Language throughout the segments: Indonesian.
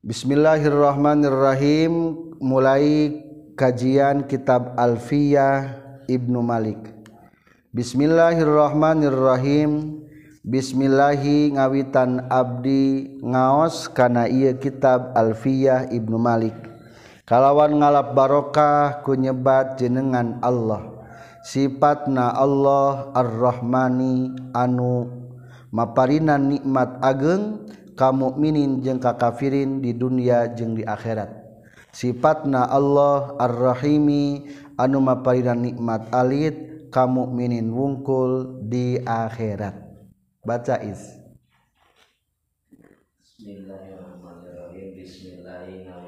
Bismillahirrahmanirrahim. Mulai kajian kitab Alfiyah Ibnu Malik. Bismillahirrahmanirrahim. Bismillahi ngawitan abdi ngaos kana ieu kitab Alfiyah Ibnu Malik. Kalawan ngalap barokah ku nyebat jenengan Allah. Sifatna Allah Ar-Rahmani anu maparinan nikmat ageng mukminin jeung ka kafirin di dunia jeung di akhirat. Sifatna Allah ar-rahimi anu maparinan nikmat alit kamu mukminin wungkul di akhirat. Baca is. Bismillahirrahmanirrahim. Bismillahirrahmanirrahim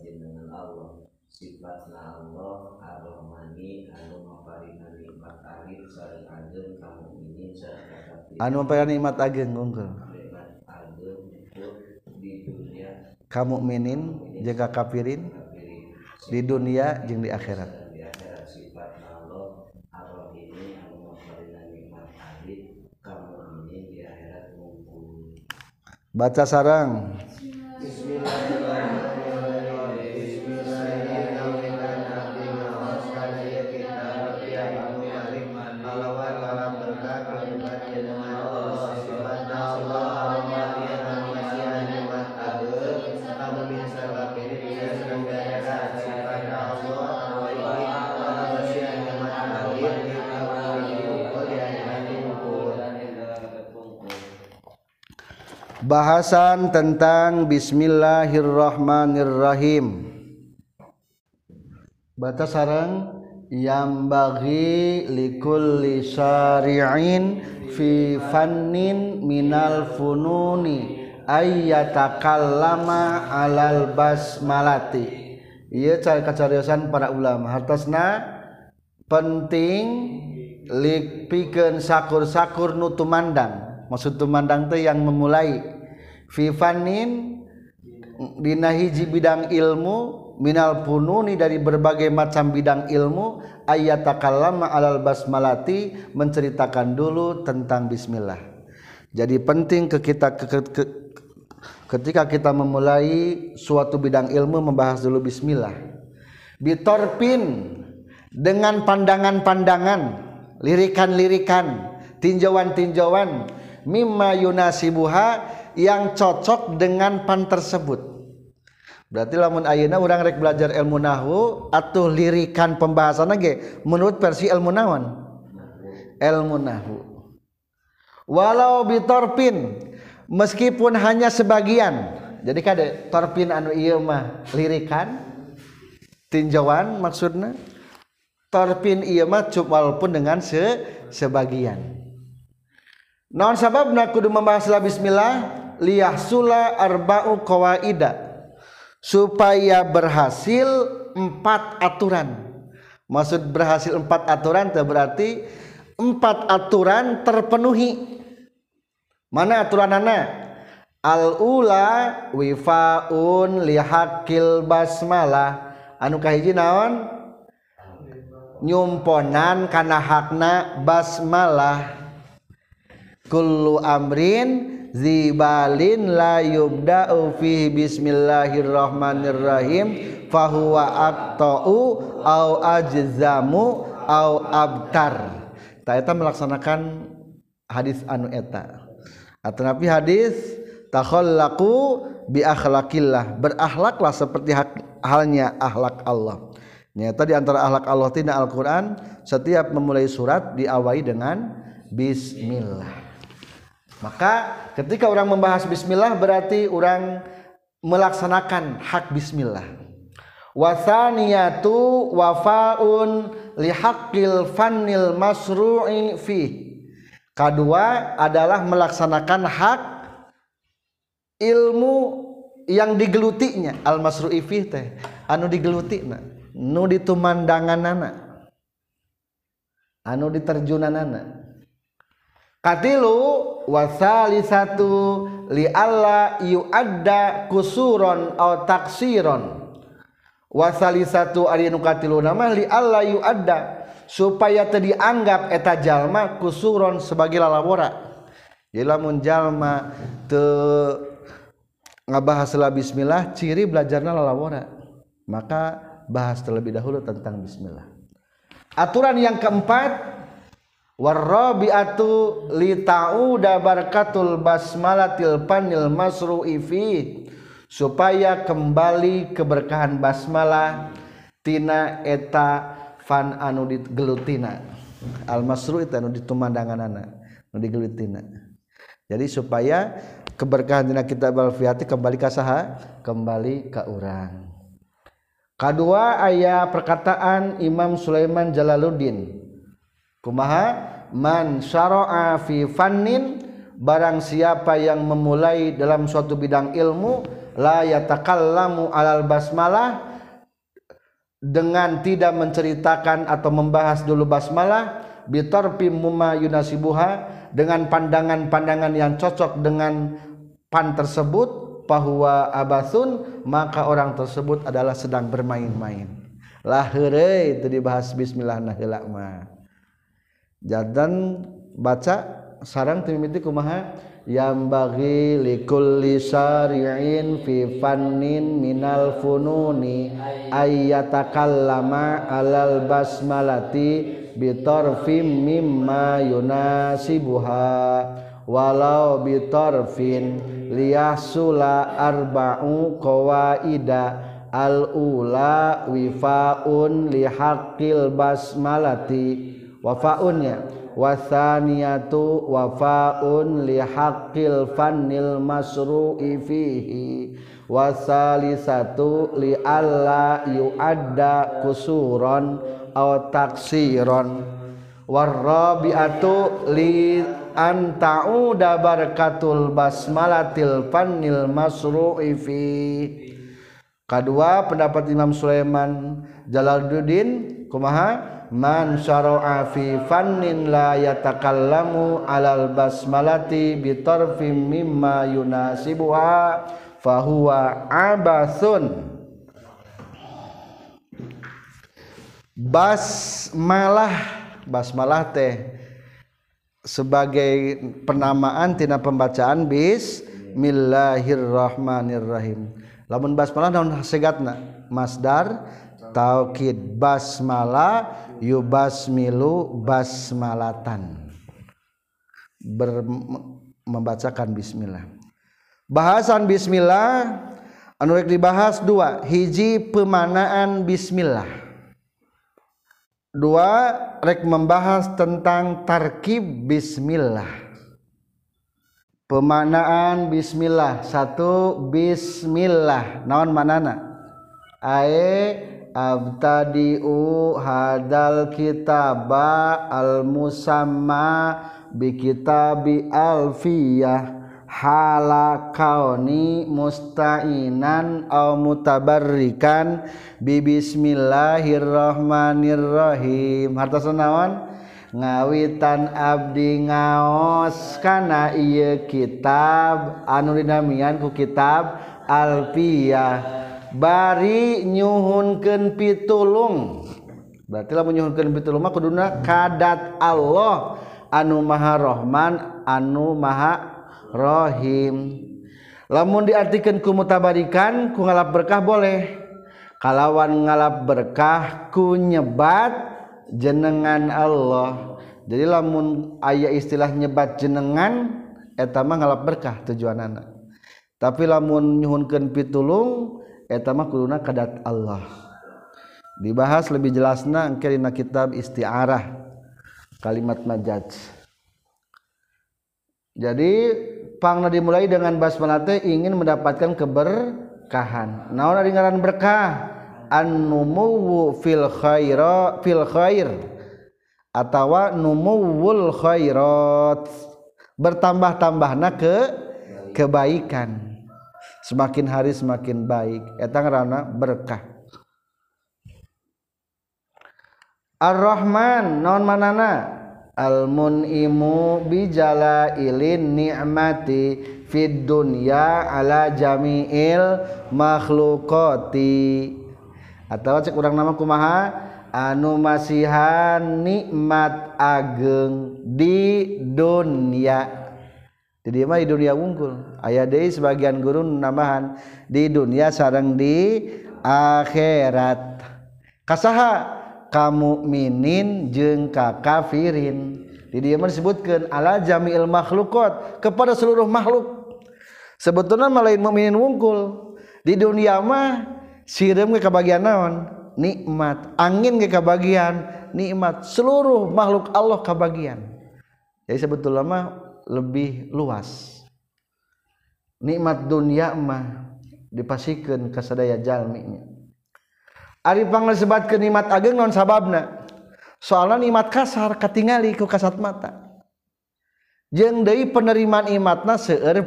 jenengan Allah. Sifatna Allah ar-Rahmani anu maparinan nikmat alit sareng ageng ka mukminin sareng anu nikmat ageng unggul? Kamu minin jaga kafirin. Di dunia jeung di akhirat. Baca sarang. Bismillahirrahmanirrahim Bahasan tentang Bismillahirrahmanirrahim. Baca sarang yang bagi likulli syari'in fi fannin minal fununi ayyatakallama alal basmalati. Ieu cara kacariyosan para ulama. Hartosna penting lik pikeun sakur-sakur nu tumandang maksud tumandang teh yang memulai fi fannin dina hiji bidang ilmu minal pununi dari berbagai macam bidang ilmu ayat takallama alal basmalati menceritakan dulu tentang bismillah. Jadi penting ke kita ke, ke, ketika kita memulai suatu bidang ilmu membahas dulu bismillah. Bitorpin dengan pandangan-pandangan lirikan-lirikan tinjauan-tinjauan mimma yunasibuha yang cocok dengan pan tersebut. Berarti lamun ayeuna urang rek belajar ilmu nahwu atuh lirikan pembahasan ge menurut versi ilmu nawan ilmu nahwu walau bitorpin meskipun hanya sebagian. Jadi kade torpin anu ieu mah lirikan? Tinjauan maksudna? Torpin ieu mah walaupun dengan se sebagian. Naon sababna kudu membahas la bismillah liyahsula arba'u qawaida. Supaya berhasil empat aturan. Maksud berhasil empat aturan itu berarti empat aturan terpenuhi. Mana aturan anak al ula wifaun lihakil basmalah. Anu kahiji naon? Nyumponan kana hakna basmalah. Kullu amrin zibalin la yubda'u fi bismillahirrahmanirrahim. Fahuwa aqta'u au ajzamu au abtar. Ta eta melaksanakan hadis anu eta. Atanapi hadis takhallaqu bi akhlaqillah berakhlaklah seperti halnya akhlak Allah. Nyata di antara akhlak Allah tina Al-Qur'an setiap memulai surat diawali dengan bismillah. Maka ketika orang membahas bismillah berarti orang melaksanakan hak bismillah. Wasaniyatu wafaun lihaqqil fannil masru'i fi. Kedua adalah melaksanakan hak ilmu yang digelutinya al masru'i fi teh anu digelutina nu ditumandangan anak anu diterjunan anak katilu wasali satu li alla yuadda kusuron atau taksiron. Wasali satu ari nu katilu nama li alla yuadda supaya teu dianggap eta jalma kusuron sebagai lalawora munjallma ngabahaslah Bismillah ciri belajarnya lalawara. Maka bahas terlebih dahulu tentang Bismillah. Aturan yang keempat warrabiatu li ta'uda barakatul basmalatil panil masru ifid supaya kembali keberkahan basmalah tina eta fan anu digelutina al masru itu anu ditumandangan anak anu digelutina jadi supaya keberkahan tina kitab al kembali ke saha kembali ke orang kedua ayat perkataan Imam Sulaiman Jalaluddin kumaha? Man syara'a fi fannin barang siapa yang memulai dalam suatu bidang ilmu la yatakallamu alal basmalah dengan tidak menceritakan atau membahas dulu basmalah bitarfi mumma yunasibuha dengan pandangan-pandangan yang cocok dengan pan tersebut bahwa abasun maka orang tersebut adalah sedang bermain-main. Lah itu dibahas bismillah nah mah jadan baca sarang timiti kumaha? Yang bagi likulli syari'in fi fannin minal fununi ayyatakallama alal basmalati bitarfim mimma yunasibuha walau bitarfin liyahsula arba'u qawaida al-ula wifaun lihaqqil basmalati wafaunnya wasaniyatu wafaun lihaqqil fannil masru'i fihi. Wasalisatu li alla yu'adda kusuron aw taksiron. Warrabi'atu li anta'uda barakatul basmalatil fannil masru'i fi kedua pendapat Imam Sulaiman Jalaluddin kumaha man syara'a fi fannin la yatakallamu alal basmalati bi tarfin mimma yunasibuha fahuwa abasun basmalah basmalah teh sebagai penamaan tina pembacaan bismillahirrahmanirrahim. Lamun basmalah naon segatna? Masdar taukid basmalah yubasmilu basmalatan. Ber, membacakan bismillah. Bahasan bismillah anu rek dibahas dua hiji pemanaan bismillah. Dua rek membahas tentang tarkib bismillah. Pemanaan bismillah. Satu bismillah. Naon manana? Ae abtadiu hadal kitaba al musamma bi kitabi alfiyah. Hala kauni mustainan au mutabarrikan bi bismillahirrahmanirrahim. Harta senawan? Ngawitan abdi ngaos kana ieu kitab anu dinamian ku kitab alfiyah. bari nyuhunkeun pitulung. Berarti lamun nyuhunkeun pitulung mah kuduna kadat Allah. Anu maha rahman anu maha rahim lamun diartikeun ku mutabarikan ku ngalap berkah boleh. Kalawan ngalap berkah ku nyebat jenengan Allah. Jadi lamun ayah istilah nyebat jenengan eta mah ngalap berkah tujuan anak tapi lamun nyuhunkeun pitulung mah kadat Allah. Dibahas lebih jelasna engkerina kitab istiarah kalimat majaj jadi pangna dimulai dengan basmalate ingin mendapatkan keberkahan. Naon ari ngaran berkah? An-numuwu fil khaira fil khair atawa numuwul khairat. Bertambah-tambahna ke kebaikan semakin hari semakin baik. Etang rana berkah. Ar-Rahman non manana? Al-mun'imu bijala ilin ni'mati fid dunya ala jami'il makhlukati atau cek urang nama kumaha? Anu masihan nikmat ageng di dunia jadi mah di dunia wungkul. Aya deui sebagian guru nambahan di dunia sareng di akhirat. Kasaha? Kamu minin jeung ka kafirin. Di dia mah disebutkeun ala jami'il makhlukot kepada seluruh makhluk. Sebetulnya malain mukminin wungkul. Di dunia mah sireum ke kabagian naon? Nikmat. Angin ke kabagian. Nikmat. Seluruh makhluk Allah kabagian. Jadi sebetulnya mah lebih luas. Nikmat dunia mah dipasikan kasadaya jalminya. Ari pangasebat ke nikmat ageng non sababna? Soalnya nikmat kasar katingali ku kasat mata. Jeung deui penerimaan nikmatna seueur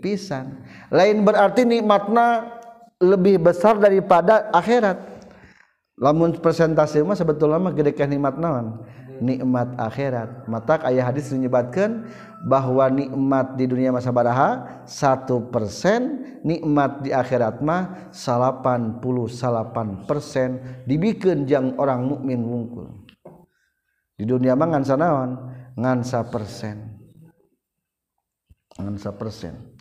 pisan. Lain berarti nikmatna lebih besar daripada akhirat. lamun persentase mah sebetulnya mah gede nikmat naon? Nikmat akhirat. Mata ayah hadis menyebatkan bahwa nikmat di dunia masa baraha satu persen nikmat di akhirat mah salapan puluh salapan persen dibikin jang orang mukmin wungkul. Di dunia mah ngansa naon? Ngansa persen. Ngansa persen.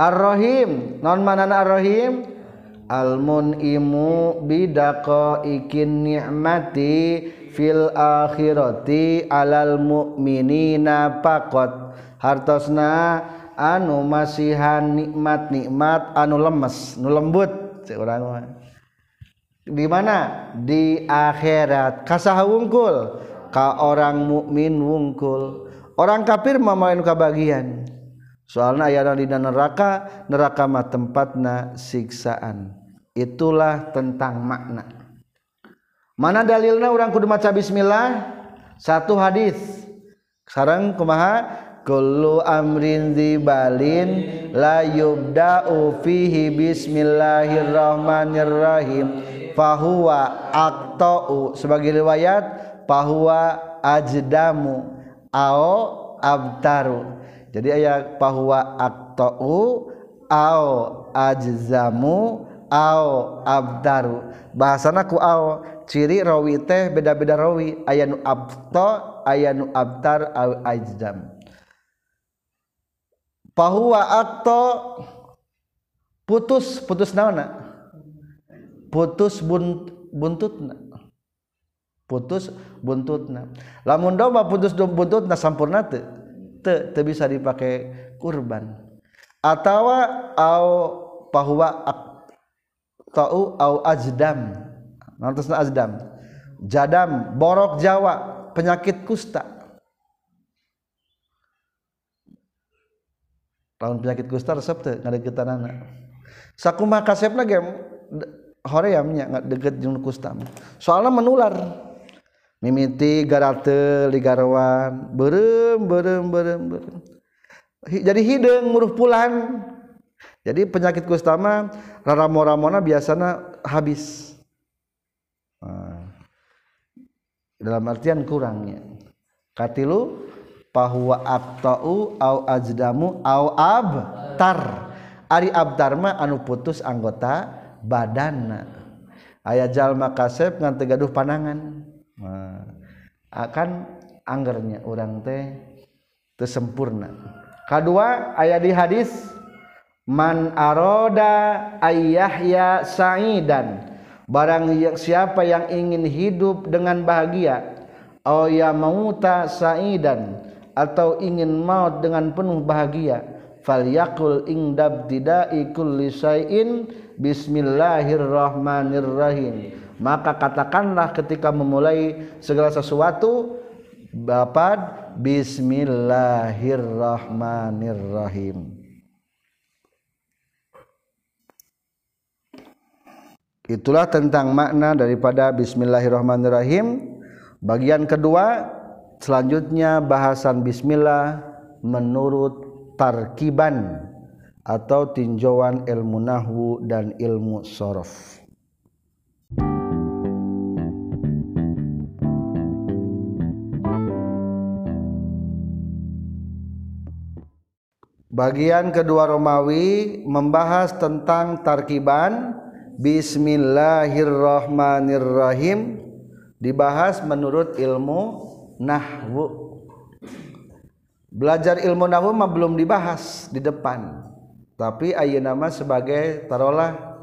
Ar-Rahim. Non manana Ar-Rahim? Almun imu bidako ikin nikmati fil akhirati alal mu'minina pakot hartosna anu masihan nikmat-nikmat anu lemes nu lembut seorang di mana? Di akhirat. Kasaha wungkul ka orang mukmin wungkul. Orang kafir mah main kabagian. Soalnya ayat di neraka neraka mah tempatna siksaan itulah tentang makna. Mana dalilnya? Orang kudu maca bismillah. Satu hadis. Sekarang kumaha? Kullu amrin dibalin la yubda'u fihi bismillahirrahmanirrahim. Fahuwa aqta'u. Sebagai riwayat fahuwa ajdamu. Au abtaru. Jadi ayat fahuwa aqta'u au ajzamu Ao abdaru. Bahasana ku ao ciri rawi teh beda-beda rawi. Aya nu abta aya nu abtar au ajdam. Fahuwa atto putus putus naona? Putus bunt, buntutna. Putus buntutna. Lamun domba putus buntutna sampurna teu teu te bisa dipakai kurban. Atawa au pahuwa akta akto au ajdam Nantasna azdam. Jadam, borok Jawa, penyakit kusta. Lawan penyakit kusta resep teh ngadegetanana. Sakumaha kasepna ge hoream nya deket jeung kusta. Soalna menular. Mimiti garate ligarwan, berem berem berem berem. Jadi hideung muruh pulan. Jadi penyakit kusta mah raramo-ramona biasana habis. dalam artian kurangnya. Katilu bahwa aktau au ajdamu au abtar. Ari abtar mah anu putus anggota badanna aya jalma kasep ngan gaduh panangan. Nah, akan anggernya orang teh tersempurna. Kedua ayat di hadis man aroda ayyahya sa'idan. Barang siapa yang ingin hidup dengan bahagia oh ya mauta saidan atau ingin maut dengan penuh bahagia falyakul ingdab tidai kulli syai'in bismillahirrahmanirrahim. Maka katakanlah ketika memulai segala sesuatu bapak bismillahirrahmanirrahim itulah tentang makna daripada bismillahirrahmanirrahim. Bagian kedua selanjutnya bahasan bismillah menurut tarkiban atau tinjauan ilmu nahwu dan ilmu sorof. Bagian kedua Romawi membahas tentang tarkiban Bismillahirrahmanirrahim. Dibahas menurut ilmu nahwu. Belajar ilmu nahwu mah belum dibahas di depan. Tapi ayeuna nama sebagai tarolah.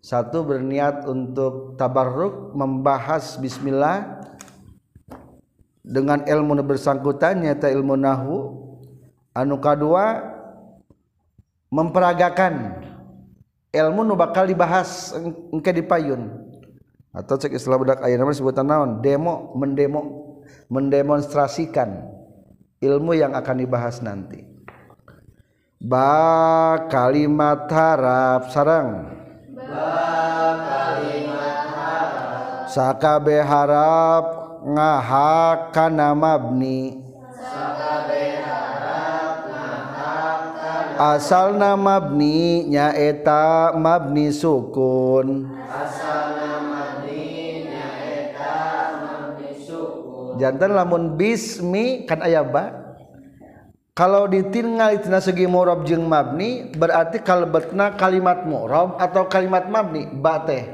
Satu berniat untuk tabarruk membahas bismillah. Dengan ilmu bersangkutan nyata ilmu nahwu. Anu kadua memperagakan ilmu nu bakal dibahas engke di payun atau cek istilah budak ayeuna mah sebutan naon? Demo mendemo mendemonstrasikan ilmu yang akan dibahas nanti. Ba kalimat harap sarang. Ba kalimat harap sakabe harap ngahak kana mabni asal namabni nyaeta mabni sukun. Jantan lamun bismi kan ayah ba? Kalau ditinggal itu segi murab jeng mabni berarti kalbetna kalimat murab atau kalimat mabni? Ba teh.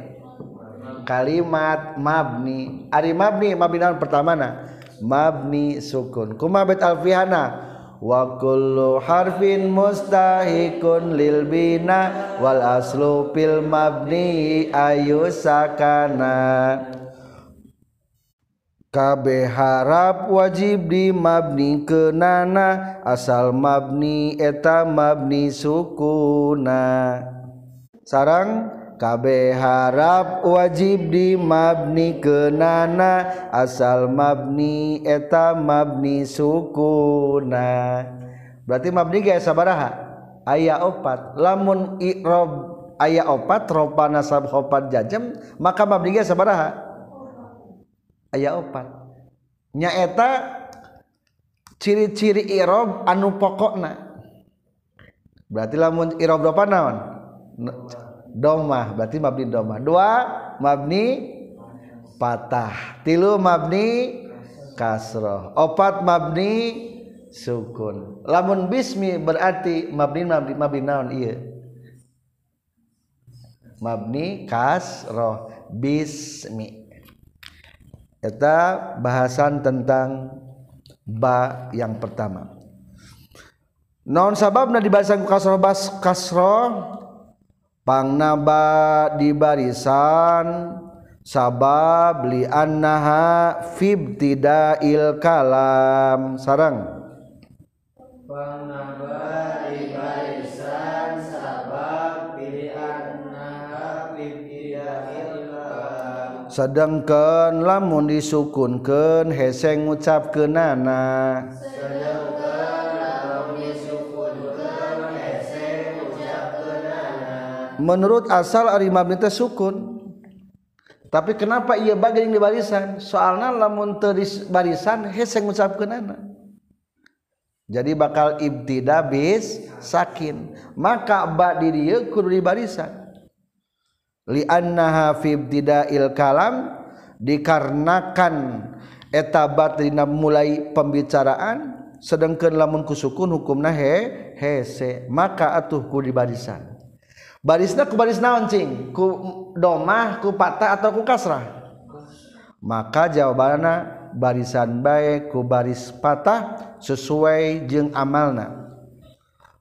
Kalimat mabni. Ari mabni mabni pertama na mabni sukun. Kuma bet alfihana? wa kullu harfin mustahikun lil bina wal aslu fil mabni ayu sakana. Kabeh harap wajib di mabni kenana asal mabni eta mabni sukuna. Sarang kabeh harap wajib di mabni kenana asal mabni eta mabni sukuna. Berarti mabni ge sabaraha? Aya opat. Lamun irob aya opat ropa nasab hopat jajem maka mabni ge sabaraha? Aya opat. Nyaeta ciri-ciri irob anu pokokna. Berarti lamun irob ropa naon? Domah berarti mabni domah. Dua mabni patah. Tilu mabni kasroh. Opat mabni sukun. Lamun bismi berarti mabni mabni mabni naon iya? Mabni kasroh. Bismi. Kita bahasan tentang ba yang pertama. Non sababna dibahas kasroh bas kasroh pangnaba di barisan sabab li annaha fibtidail kalam. Sarang. Pangnaba di barisan sabab liannaha fibtidail kalam. Sedangkan lamun disukunkeun hese ngucapkeunana. Sedangkan menurut asal ari mabni teh sukun. Tapi kenapa ia bagi di barisan? Soalnya lamun teris barisan hese ngucapkeunana jadi bakal ibtida bis sakin. Maka ba di dieu kudu di barisan. Li annaha fi ibtidail kalam dikarenakan eta dina mulai pembicaraan sedangkan lamun kusukun hukumna he hese. Maka atuh ku di barisan barisna ku baris naoncing ku domah ku patah atau ku kasrah? Maka jawabannya barisan baik ku baris patah sesuai jeng amalna.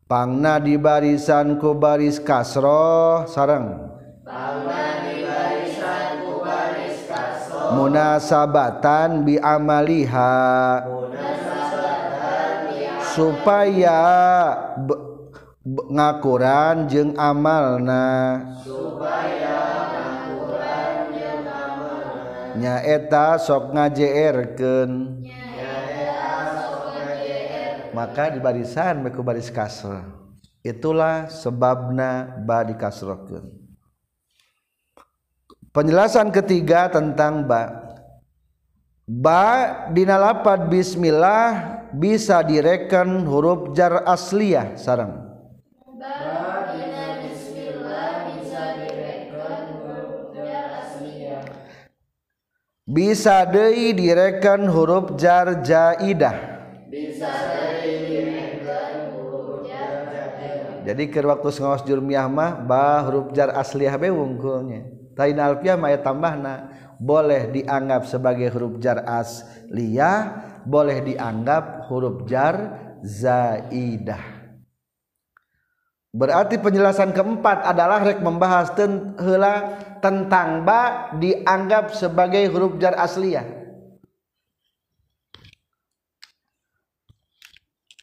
Pangna di barisan ku baris kasroh sarang pangna di barisan ku baris kasroh. Munasabatan bi amaliha. Munasabatan bi amaliha. Supaya ngaquran jeung amalna. Nyaeta sok ngajerken maka di barisan meku baris kasr itulah sebabna badi kasrokeun penjelasan ketiga tentang ba. Ba dina lapad bismillah bisa direken huruf jar asliyah sarang bisa Dei direken huruf jar jarjaidah jadi ke waktu ngawas jurmiah mah bah huruf jar asliah be wungkulnya. Lain alfiah mah tambah na boleh dianggap sebagai huruf jar asliyah boleh dianggap huruf jar zaidah. Berarti penjelasan keempat adalah rek membahas hela tentang ba dianggap sebagai huruf jar asliyah.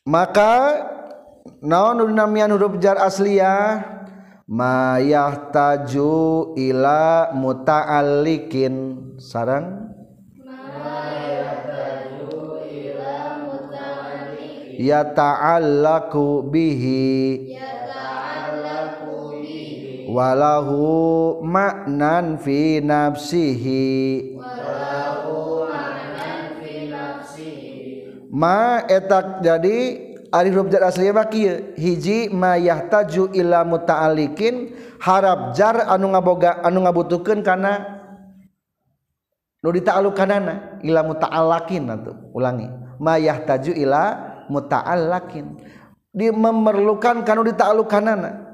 Maka naon namian huruf jar asliyah? Mayah taju ila muta'allikin sarang ya ta'allaku bihi. Walahu maknan fi nafsihi. Ma etak jadi ari huruf jar asli mah kieu. Hiji ma yahtaju ila muta'allikin harap jar anu ngaboga anu ngabutuhkeun kana nu dita'allukanana ila muta'allakin atuh ulangi. Ma yahtaju ila muta'allakin. Di memerlukan kanu dita'allukanana.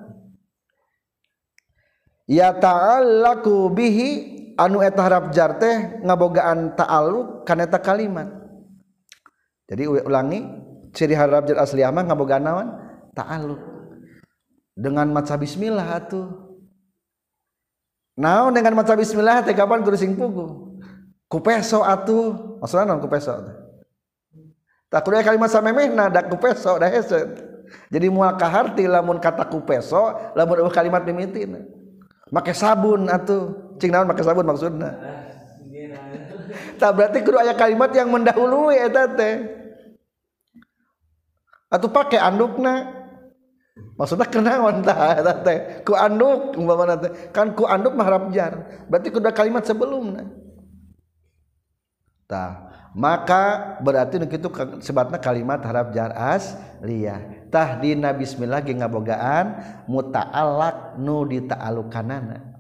Ya ta'allaku bihi anu eta harap jar teh ngabogaan ta'alluq kana eta kalimat. Jadi ulangi ciri harap jar asli mah ngabogaan naon? Ta'alluq dengan maca bismillah atuh. Naon dengan maca bismillah teh kapan kudu sing pugu? Ku peso atuh. Maksudna naon ku peso tak kudu kalimat samemehna da ku peso da hese. Jadi mual kaharti lamun kata ku peso lamun kalimat mimitina make sabun atuh. Cing naon make sabun maksudna? Tak berarti kudu aya kalimat yang mendahului eta teh. Atuh pake andukna. Maksudnya kenaon tah eta teh? Ku anduk umpamana teh. Kan ku anduk mah harap jar. Berarti kudu kalimat sebelumna. Tah maka berarti itu sebatnya kalimat harap jar asliyah tahdina bismillah ge ngabogaan muta'allaq nu dita'alukanana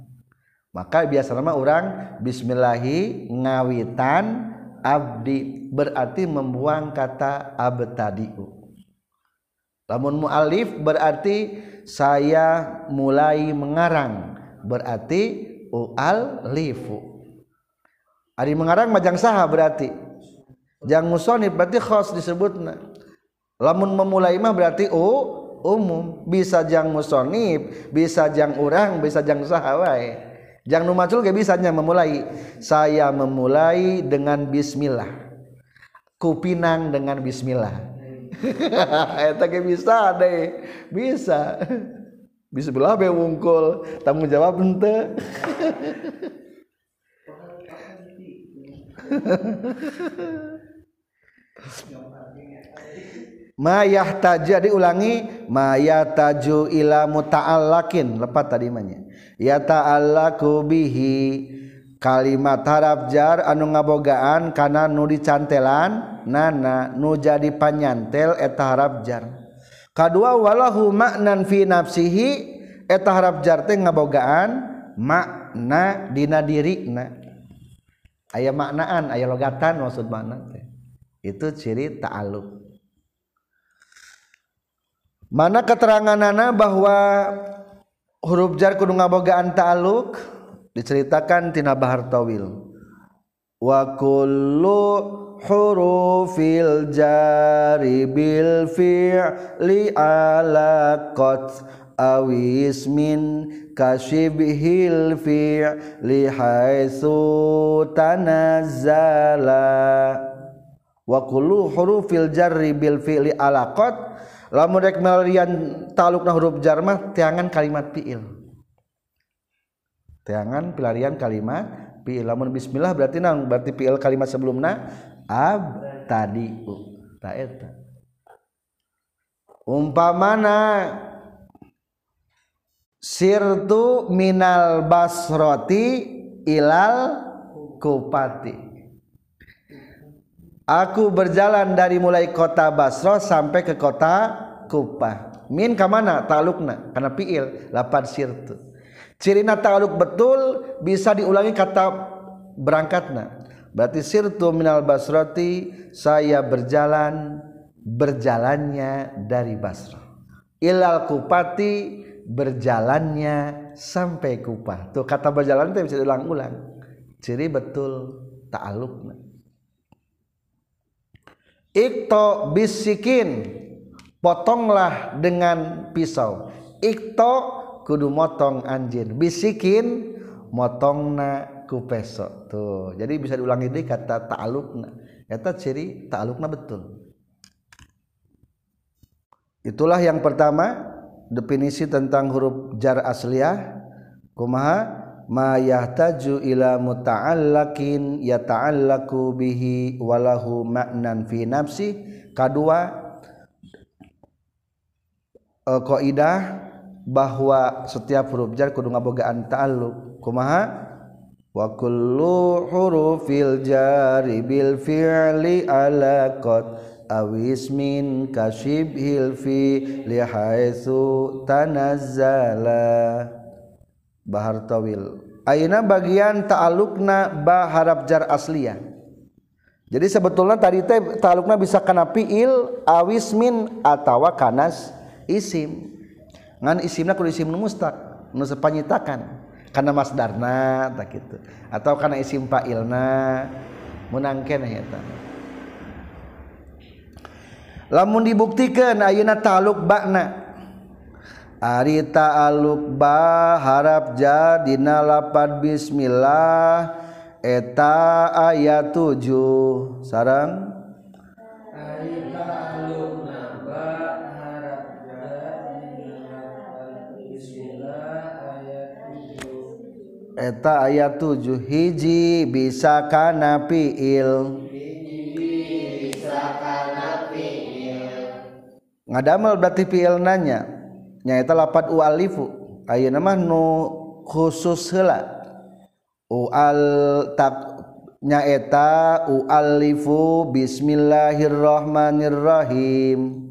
maka biasa nama orang bismillahi ngawitan abdi berarti membuang kata abtadiu. Lamun mualif berarti saya mulai mengarang berarti ual lifu ari mengarang majang saha berarti jang musonif berarti khos disebutna lamun memulai mah berarti oh umum. Bisa jang musonib bisa jang orang bisa jang sahawai jang numacul gak bisanya memulai. Saya memulai dengan bismillah. Kupinang dengan bismillah. Eta ge bisa deh. Bisa. Bismillah be wungkul. Tanggung jawab ente mayah taju diulangi maya taju ila muta'allakin. Lepat tadi manya ya ta'allaku bihi. Kalimat harap jar anu ngabogaan kana nu dicantelan nana nu jadi panyantel eta harap jar. Kadua walahu maknan fi nafsihi eta harap jar teh ngabogaan makna dina dirina aya maknaan aya logatan maksud makna teh. Itu ciri ta'alluq. Mana keterangan nana bahwa huruf jar kudu ngabogaan ta'aluk diceritakan tina bahar tawil. Wa kullu hurufil jari bil fi'li ala qat awis min kasyibhil fi'li haitsu tanazzala wa kullu hurufil jarri bil fi'li ala qat lamun rek melarian taluk na huruf jar mah tiangan kalimat fiil. Tiangan pelarian kalimat fiil. Lamun bismillah berarti nang berarti fiil kalimat sebelumna ab tadi ta. Eta umpamana sirtu minal basroti ilal kupati Aku berjalan dari mulai kota Basro sampai ke kota Kupah. Min ke mana? Talukna karena fiil lapan sirtu. Cirina taluk betul bisa diulangi kata berangkatna. Berarti sirtu minal basroti saya berjalan berjalannya dari Basro. Ilal kupati berjalannya sampai kupah. Tuh kata berjalan itu bisa diulang-ulang. Ciri betul ta'alukna. Ikto bisikin potonglah dengan pisau. Ikto kudu motong anjir. Bisikin motong na ku peso tuh. Jadi bisa diulangi deh kata ta'alukna. Kata ciri ta'alukna betul. Itulah yang pertama definisi tentang huruf jar asliyah kumaha ma yahtaju ila muta'allakin yata'allaku bihi walahu ma'nan fi nafsi. Kedua uh, kaidah bahwa setiap huruf jar kudu ngabogaan ta'alluq kumaha? Wa kullu hurufil jari bil fi'li ala qad awis min kasyibhil fi li haitsu tanazzala bahar tawil. Ayeuna bagian ta'alluqna ba harap jar asliyah jadi sebetulnya tadi teh ta'alluqna bisa kana fi'il awis min atawa kanas isim. Ngan isimna kudu isim mustaq nu sepanyitakan karena masdarna tak gitu atau karena isim fa'ilna. Munangken eta lamun dibuktikan ayeuna ta'alluq ba'na ari ta'alluq ba harap jadina lapad bismillah. Eta ayat 7 sarang Ari ta'alluq naba harap Bismillah ayat 7 eta ayat 7 hiji bisa kana fiil. Ngadamel berarti fiil nanya nyaeta lapat ualifu. Ayeuna mah nu khusus heula. Ual tak nyaeta ualifu bismillahirrahmanirrahim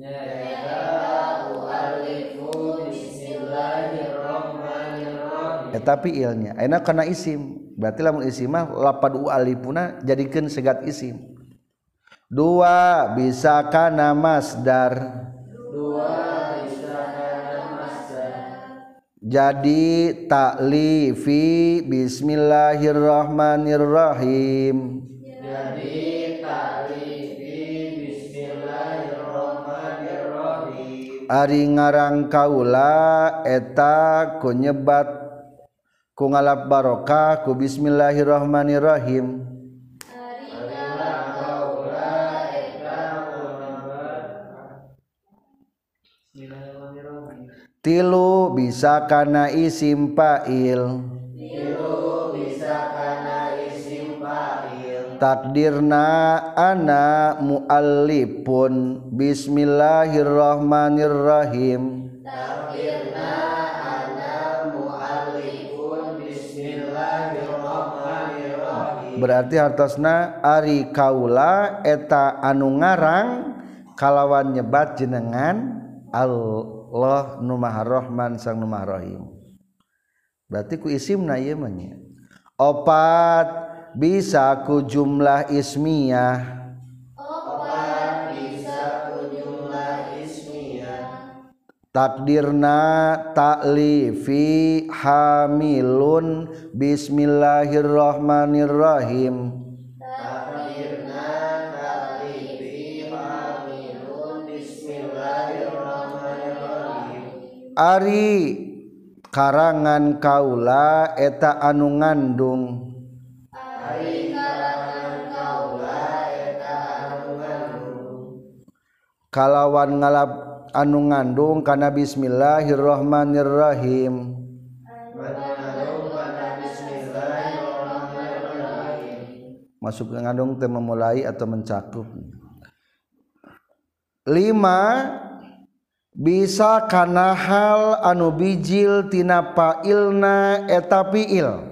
eta fiilnya ayeuna kana isim. Berarti lamun isim mah lapad ualifuna jadikeun segat isim. Dua bisa kana masdar jadi taklifi bismillahirrahmanirrahim. Jadi taklifi bismillahirrahmanirrahim. Ari ngarang kaula eta kunyebat ku ngalap barokah ku bismillahirrahmanirrahim. tilu bisa kana isim fa'il. Tilu bisa kana isim fa'il takdirna ana muallifun bismillahirrahmanirrahim takdirna ana muallifun. Bismillahirrahmanirrahim. Berarti hartosna ari kaula eta anu ngarang kalawan nyebat jenengan. Allah nu maha rahman sang nu maha rahim. Berarti ku isimna ieu mah nya. Opat bisa ku jumlah ismiyah takdirna taklifi hamilun bismillahirrahmanirrahim Ari karangan Kaula eta anu ngandung. Kalawan ngalap anu ngandung karena Bismillahirrohmanirrohim. Masuk ke ngandung teh memulai atau mencakup. Lima bisa kana hal anu bijil tina failna eta fiil.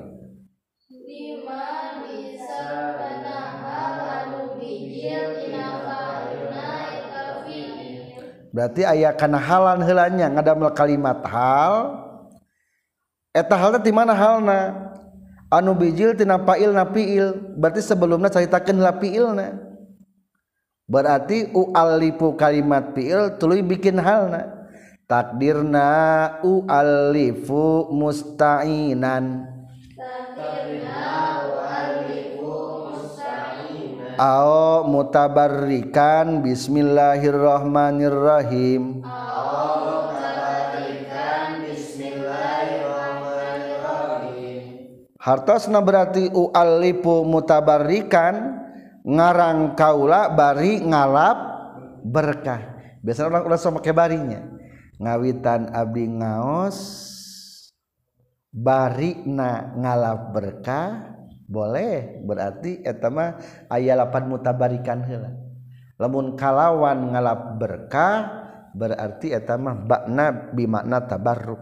Berarti ayah kana halan helanya ngadamel kalimat hal. Eta halnya di mana halna? Anu bijil tina failna fiil. Berarti sebelumnya ceritakeun la fiilna. Berarti ualifu kalimat fiil tuluy bikin halna. Takdirna ualifu musta'inan. Ao mutabarrikan Bismillahirrahmanirrahim. Hartosna berarti u'allifu mutabarrikan ngarang kaula bari ngalap berkah. Biasanya orang ulah sama kayak barinya. Ngawitan abdi ngaos bari na ngalap berkah boleh. Berarti etama ayat 8 mutabarikan hela lamun kalawan ngalap berkah berarti etama bakna bimakna tabarruk.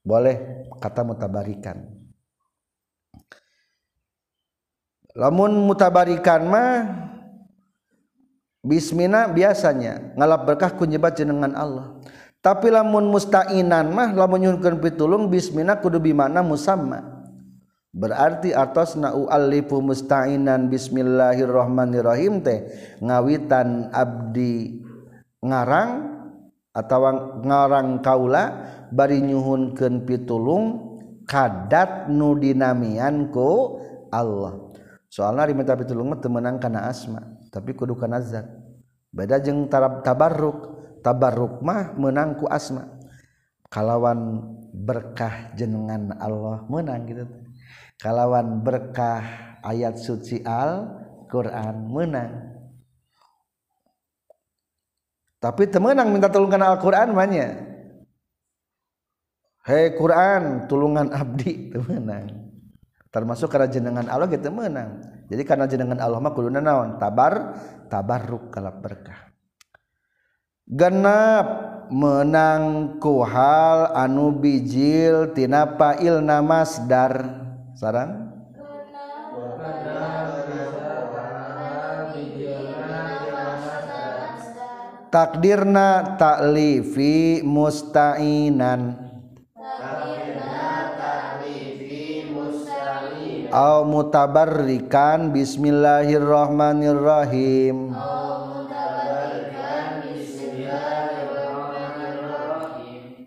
Boleh kata mutabarikan. lamun mutabarikan mah Bismina biasanya ngalap berkah kunyebat jenengan Allah. Tapi lamun mustainan mah lamun nyuhunkeun pitulung bismina kudu bimana musamma. Berarti atas na'u alifu mustainan bismillahirrahmanirrahim teh ngawitan abdi ngarang atau ngarang kaula bari nyuhunkeun pitulung kadat nu dinamian ku Allah. Soalnya di minta pitulung temenang kana asma tapi kudu kana zat. Beda jeung tabarruk. Tabarruk mah menang ku asma. Kalawan berkah jenengan Allah menang gitu. Kalawan berkah ayat suci Al Quran menang. Tapi temenang minta tulungan Al-Quran banyak Hei Quran tulungan abdi temenang termasuk karena jenengan Allah kita menang. Jadi karena jenengan Allah mah kudu naon tabar tabarruk kalap berkah. Genap menang ku hal anu bijil tina ilna masdar sarang? Takdirna taklifi mustainan au mutabarrikan bismillahirrahmanirrahim.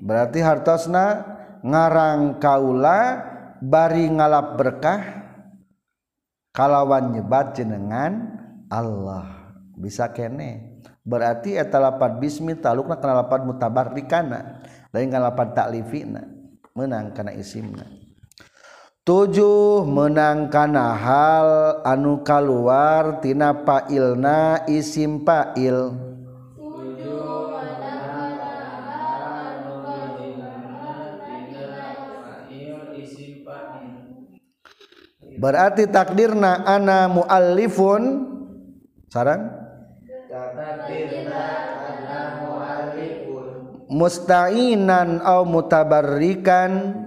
Berarti hartosna ngarang kaula bari ngalap berkah kalawan nyebat jenengan Allah. Bisa kene. Berarti eta lapat bismi talukna kana lapat mutabarrikana. Lain kana lapat taklifina. Menang kana isimna tujuh menang kana hal anu kaluar tina pailna isim pail. Berarti takdirna ana muallifun. Sarang? Mustainan au mutabarrikan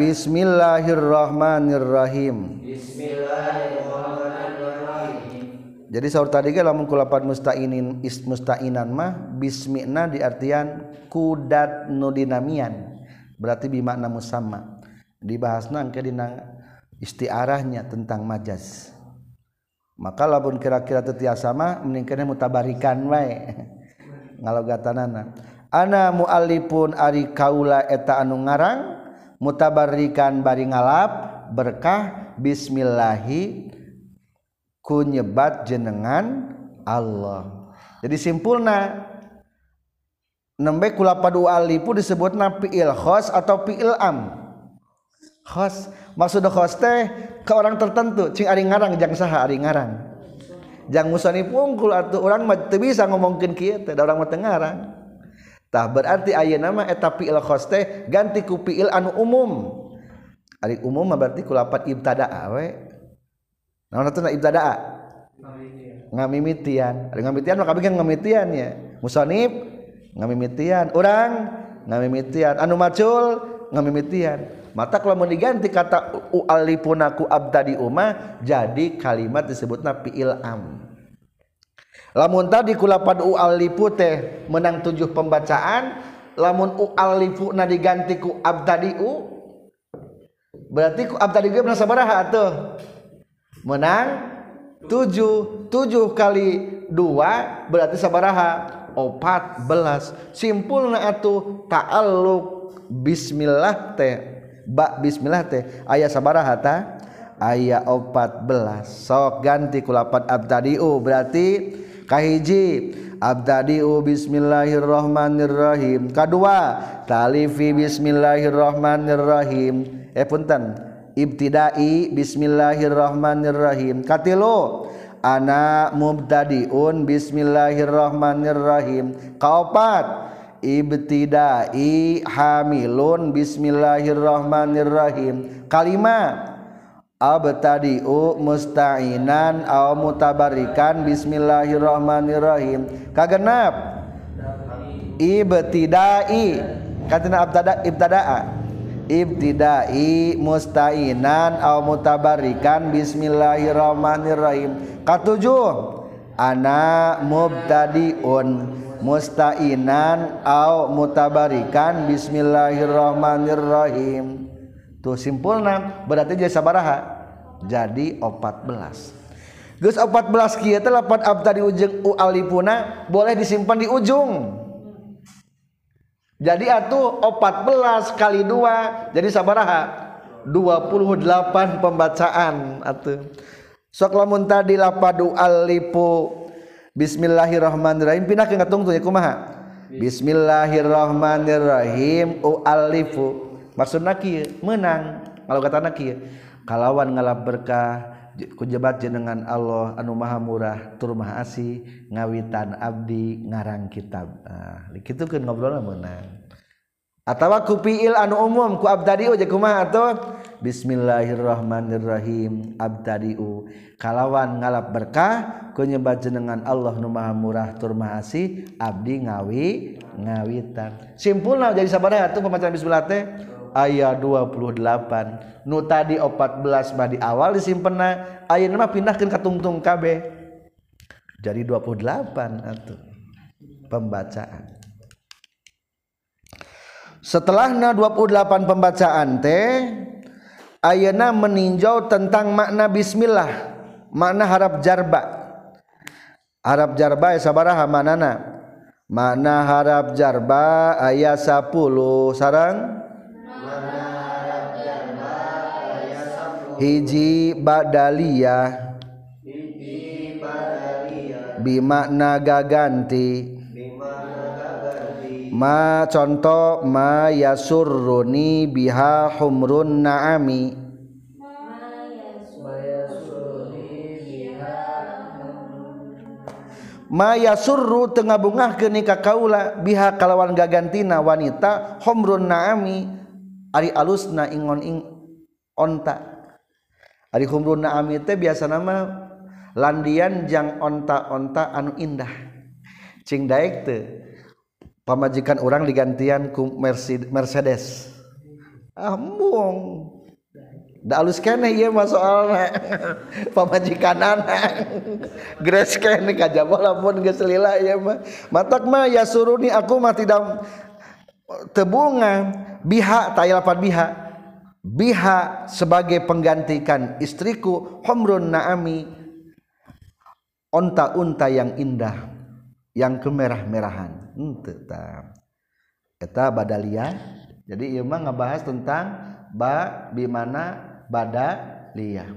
Bismillahirrahmanirrahim. Bismillahirrahmanirrahim. Jadi saur tadi ge lamun kulapan musta'inin is musta'inan mah bismina diartian kudat nudinamian. Berarti Berarti bimakna musamma. Dibahasna engke dina istiarahnya tentang majaz. Maka labun kira-kira tetiasa mah mending mutabarikan wae. Ngalogatanana. Ana muallifun ari kaula eta anu ngarang mutabarrikan bari ngalap berkah bismillahi ku nyebat jenengan Allah. Jadi simpulna nembe kulapadu alipu disebut fi'il khos atau fi'il am. Khos maksud khos teh ke orang tertentu cing ari ngarang jang saha ari ngarang. Jang musani pungkul atuh orang mah teu bisa ngomongkeun kieu teh da urang mah teu ngarang. tah berarti ayeuna nama eta fi'il khos teh ganti ku fi'il anu umum. Ari umum mah berarti ku lapat ibtada'a we. Naon teh ibtada'a? Ngamimitian. Ari ngamimitian mah kabeh ngamimitian ya. Musonib ngamimitian. Urang ngamimitian. Anu macul ngamimitian. Mata kalau mau diganti kata u'alipunaku abtadi umah jadi kalimat disebutna fi'il am. Lamun tadi kulapan ualipu teh menang tujuh pembacaan lamun ualifuna diganti ku abtadi u berarti ku abtadi gue menang sabaraha tuh? Menang tujuh tujuh kali dua berarti sabaraha opat belas. Simpulna atuh ta'alluq bismillah teh bak Bismillah teh ayah sabara hata ayah 14 sok ganti kulapan abtadiu berarti kahiji abtadiu Bismillahirrahmanirrahim. Kedua talifi Bismillahirrahmanirrahim. Eh punten. Ibtidai Bismillahirrahmanirrahim. Katilu anak mubtadiun Bismillahirrahmanirrahim. Kaopat ibtidai hamilun Bismillahirrahmanirrahim. Kalimat abtadiu musta'inan aw mutabarikan Bismillahirrahmanirrahim. Kagenap ibtidai. Katina abtada ibtadaa. Ibtidai musta'inan aw mutabarikan Bismillahirrahmanirrahim. Katujuh. Ana mubtadiun mustainan au mutabarikan bismillahirrahmanirrahim tuh simpulna berarti jadi sabaraha jadi 14 Gus 14 kieu teh lapan abta di ujung u alifuna boleh disimpan di ujung. Jadi atuh 14 kali 2 jadi sabaraha 28 pembacaan atuh. Sok lamun tadi lapadu alifu. Bismillahirrahmanirrahim. Pindah ke ngatung tuh ya kumaha? Bismillahirrahmanirrahim. Ualifu maksudna kieu menang. Kalau kata kieu kalawan ngalap berkah kujebat jenengan Allah anu maha murah tur maha asih ngawitan abdi ngarang kitab. Ah kitu kan ngobrol menang. Atawa kupiil anu umum ku abtadiu jeung kumaha atuh? Bismillahirrahmanirrahim. Abtadiu. Kalawan ngalap berkah ku nyebat jenengan Allah nu maha murah tur maha asih abdi ngawi ngawitan. Simpulna jadi sabaraha atuh pembacaan bismillah teh ayat 28 nu tadi 14 mah di awal disimpenna ayeuna mah pindahkeun ka tungtung kabeh jadi 28 atuh pembacaan. Setelahna 28 pembacaan teh ayeuna meninjau tentang makna bismillah makna harap jarba. Harap jarba ya sabaraha manana makna harap jarba ayat 10 sarang hiji badaliyah bimakna gaganti ma contoh ma yasurruni biha humrun naami. Ma yasurru tengah bungah ke nikah kaula biha kalawan gagantina wanita humrun naami Ari alusna ingon ing onta. Ari humrun naami teh biasa nama landian jang onta-onta anu indah. Cing daek teh pamajikan orang digantian ku Mercedes. Ah da alus kene ieu mah soalna pamajikanana gres kene kajaba lamun geus lila ieu mah. Matak mah ya suruni aku mah tidak tebunga biha tayalapan biha. Biha sebagai penggantikan istriku homrun naami onta-unta yang indah yang kemerah-merahan. Henteu tah eta badaliyah jadi ieu mah ngabahas tentang ba bimana badaliyah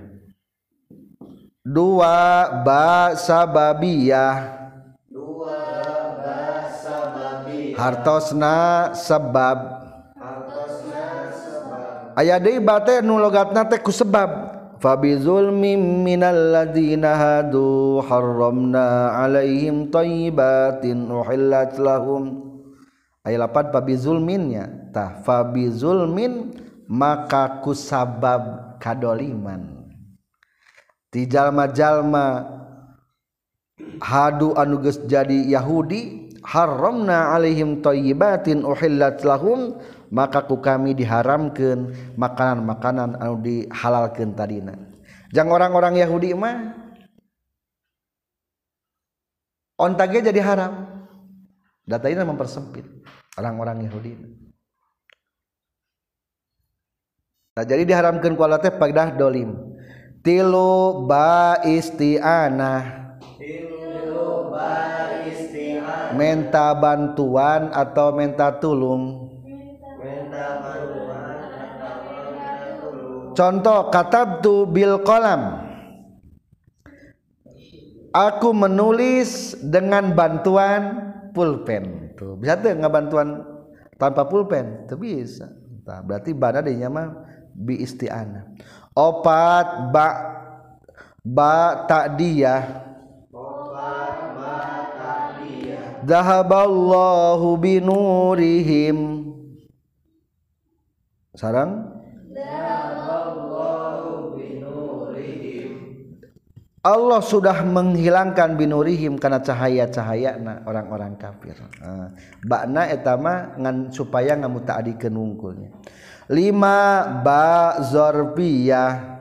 dua ba sababiyah hartosna sebab. Aya deui bate nu logatna teh ku sebab. فبظلم من hadu harramna alaihim thayyibatin طيبات أحلت لهم ayat 8 fabizulminnya tah fabizulmin maka kusabab kadoliman. Ti jalma-jalma hadu anu geus jadi Yahudi haramna alaihim thayyibatin uhillat lahum maka ku kami diharamkan makanan-makanan anu dihalalkan tadina. Jang orang-orang Yahudi mah ontage jadi haram. Data ini mempersempit orang-orang Yahudi. Nah jadi diharamkan kuala teh pada dolim. Tilu ba isti'anah tilu ba isti'an menta bantuan atau tulung? Minta bantuan atau contoh katabtu bil qalam aku menulis dengan bantuan pulpen. Tuh bisa tuh nggak bantuan tanpa pulpen? Itu bisa. Nah, berarti bana dinya mah bi isti'anah. Opat ba ba takdiyah Zahaballahu binurihim sarang Allah sudah menghilangkan binurihim karena cahaya-cahaya na orang-orang kafir. Uh, bakna etama ngan supaya ngamu ta'adikeun wungkulnya. Lima ba zorfiyah.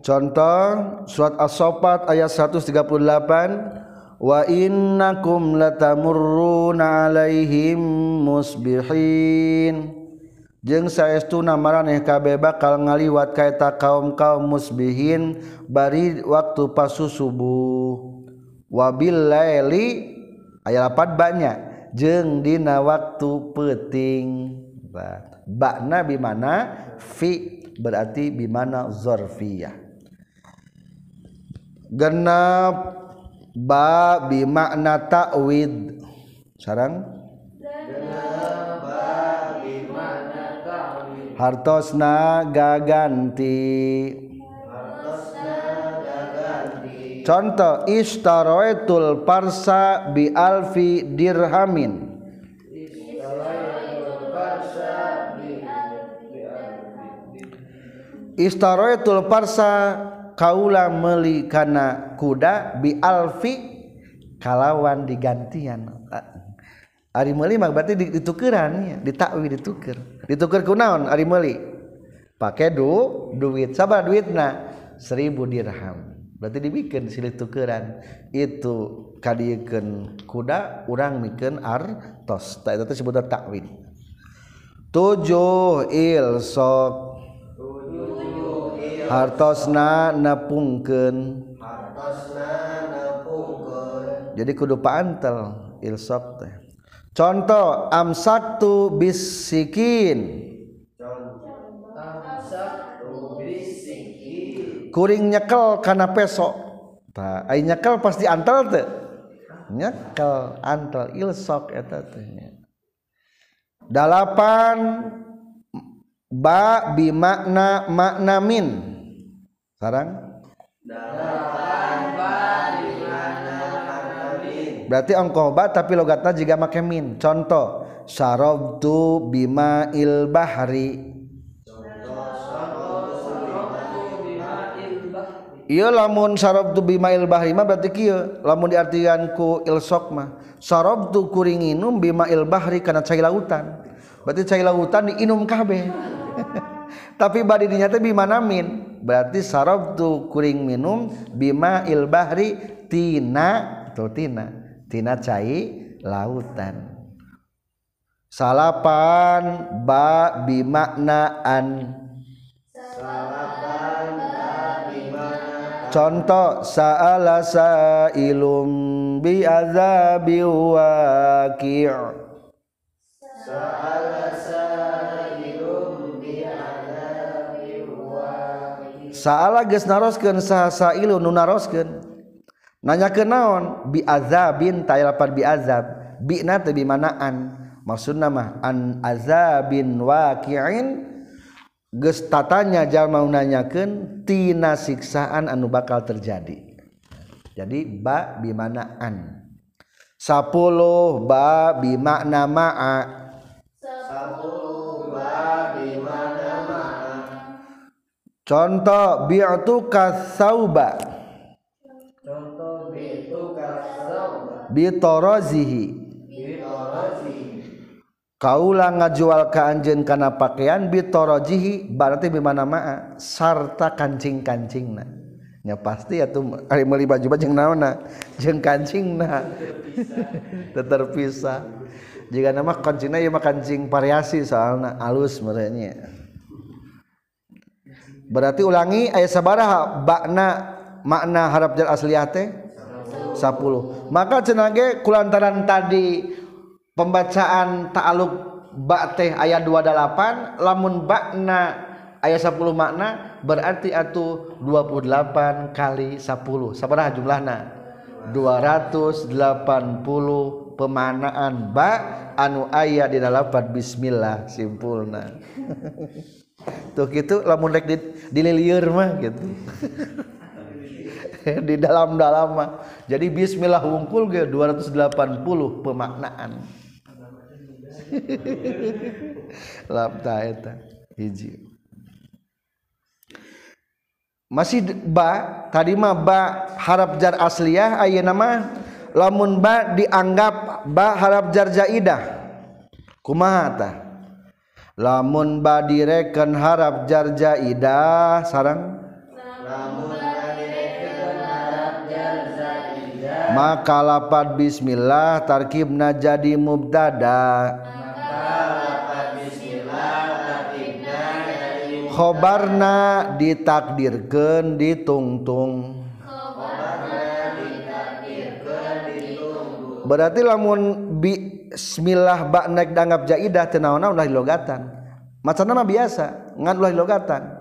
Contoh surat As-Saffat ayat 138 wa innakum latamurruna alaihim musbihin. Sayastu naeh KB bakal ngaliwat kaita kaum kaum musbihin bari waktu pasu subuh. Wabilli aya dapat banyak jengdina waktu peting. Bakna bimana? Fi berarti bimana zorfiah genap ba bimakna takwid sarang? Hartosna gaganti. Contoh istaroetul parsa bi alfi dirhamin. Istaroetul parsa kaula meli kana kuda bi alfi kalawan digantian Ari meuli mah berarti ditukeran ya, ditakwi dituker. Dituker ku naon ari meuli? Pake du duit. Sabar duitna? Seribu dirham. Berarti dibikin silih tukeran. Itu kadiekeun kuda urang mikeun artos. Tak itu disebut takwin. Tujuh il sok hartosna nepungkeun. Hartosna nepungkeun. Jadi kudu paantel ilsok teh. Contoh amsaktu bisikin kuring nyekel karena pesok tak ay nyekel pasti antel tuh nyekel antel ilsok eta teh. Dalapan ba bi makna makna min sarang? Berarti ongkoba tapi logatna juga make min. Contoh sarabtu bima il bahari Iya lamun sarob tu bima il bahri mah berarti kieu. Lamun diartikan ku ilsok mah. Sarob tu kuring inum bima il bahri karena cai lautan berarti cai lautan diinum kabeh. Tapi badi dinyata bima namin. Berarti sarabtu kuring minum bima il bahri tina atau tina. Tina cai lautan. Salapan ba bimaknaan. Salapan ba bimaknaan contoh sa'ala sa'ilum bi azabi waqi' salah geus naroskeun saha sailu nu naroskeun. Nanyakeun naon? Bi azabin ta bi azab bi na teu bi manaan maksudna mah an azabin waqi'in. Geus tatanya jalma nanyakeun tina siksaan anu bakal terjadi. Jadi ba bi manaan 10 ba bi makna ma'a. 10 contoh bi'tuka sauba. Bitorozihi. Kaulah ngajual ke anjen karena pakaian bitorojihi berarti bimana maa? Sarta kancing kancing na ya pasti ya tuh hari meli baju baju yang naona jeng kancing na terpisah jika nama kancingnya ya kancing variasi soalnya alus merenya berarti ulangi ayat sabaraha bakna makna harap jar asliah teh 10 maka cenage kulantaran tadi pembacaan ta'aluk ba teh ayat 28 lamun bakna ayat 10 makna berarti atuh 28 kali 10 sabaraha jumlahna? 280 pemanaan ba anu ayat di dalam bismillah simpulna. tuh gitu lamun rek dililieur mah gitu. Di dalam-dalam mah. Jadi bismillah wungkul ge 280 pemaknaan. Labta eta. Hiji. Masih ba tadi mah ba harap jar asliyah ayeuna mah lamun ba dianggap ba harap jar zaidah kumaha tah lamun badireken harap jarjaidah sarang maka lapat bismillah tarkibna jadi mubtada. Khobarna ditakdirkan ditungtung. Berarti lamun bismillah bak naik danggap jaidah tenawana ulah logatan macam nama biasa? Ngan ulah logatan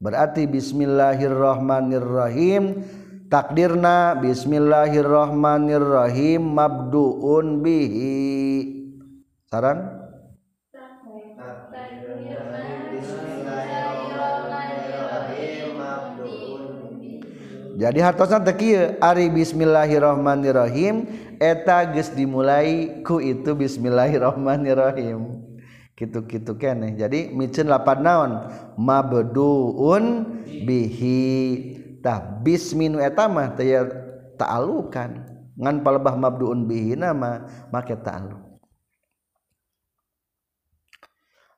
berarti bismillahirrahmanirrahim. Takdirna bismillahirrahmanirrahim mabduun bihi. Saran? Jadi hartosna teu ari bismillahirrahmanirrahim eta geus dimulai ku itu bismillahirrahmanirrahim. Gitu-gitu keneh. Jadi micin lapan naon? Mabduun bihi. Tah bismi nu eta mah teu ta'alukan. Ngan palebah mabduun bihi nama make ta'aluk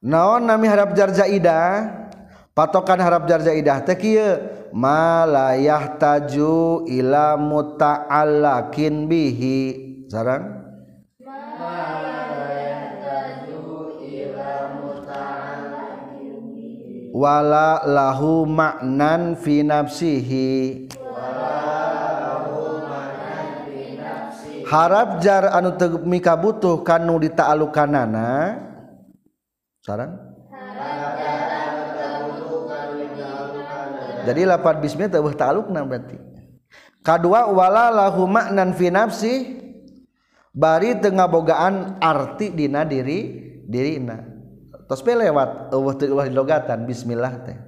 naon nami harap jar zaidah patokan harap jar zaidah teh kieu malayah taju ila muta'allakin bihi. Sarang? Wala lahu maknan fi nafsihi. Harap jar anu teu mika butuh kanu ditaalukanana. Sarang? Jadi lapat bismillah teu ta'alukna berarti. Kadua wala lahu maknan fi nafsi bari teu ngabogaan arti dina diri dirina. Tos pe lewat teu eueuh logatan bismillah teh.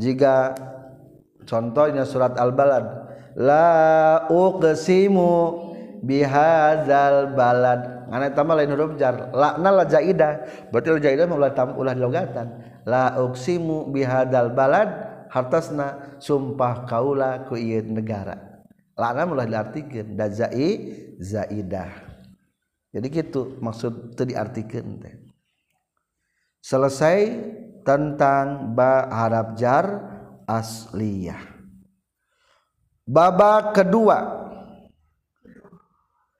Jika contohnya surat al-balad la uqsimu bihadzal balad. Ngana eta mah lain huruf jar lakna la jaidah. Berarti la jaidah mah ulah ulah logatan. La uqsimu bihadzal balad hartasna sumpah kaula ku ieu negara. Lakna ulah diartikeun da zai zaidah. Jadi gitu maksud teu diartikeun teh. Selesai tentang ba harap jar asliyah. Babak kedua.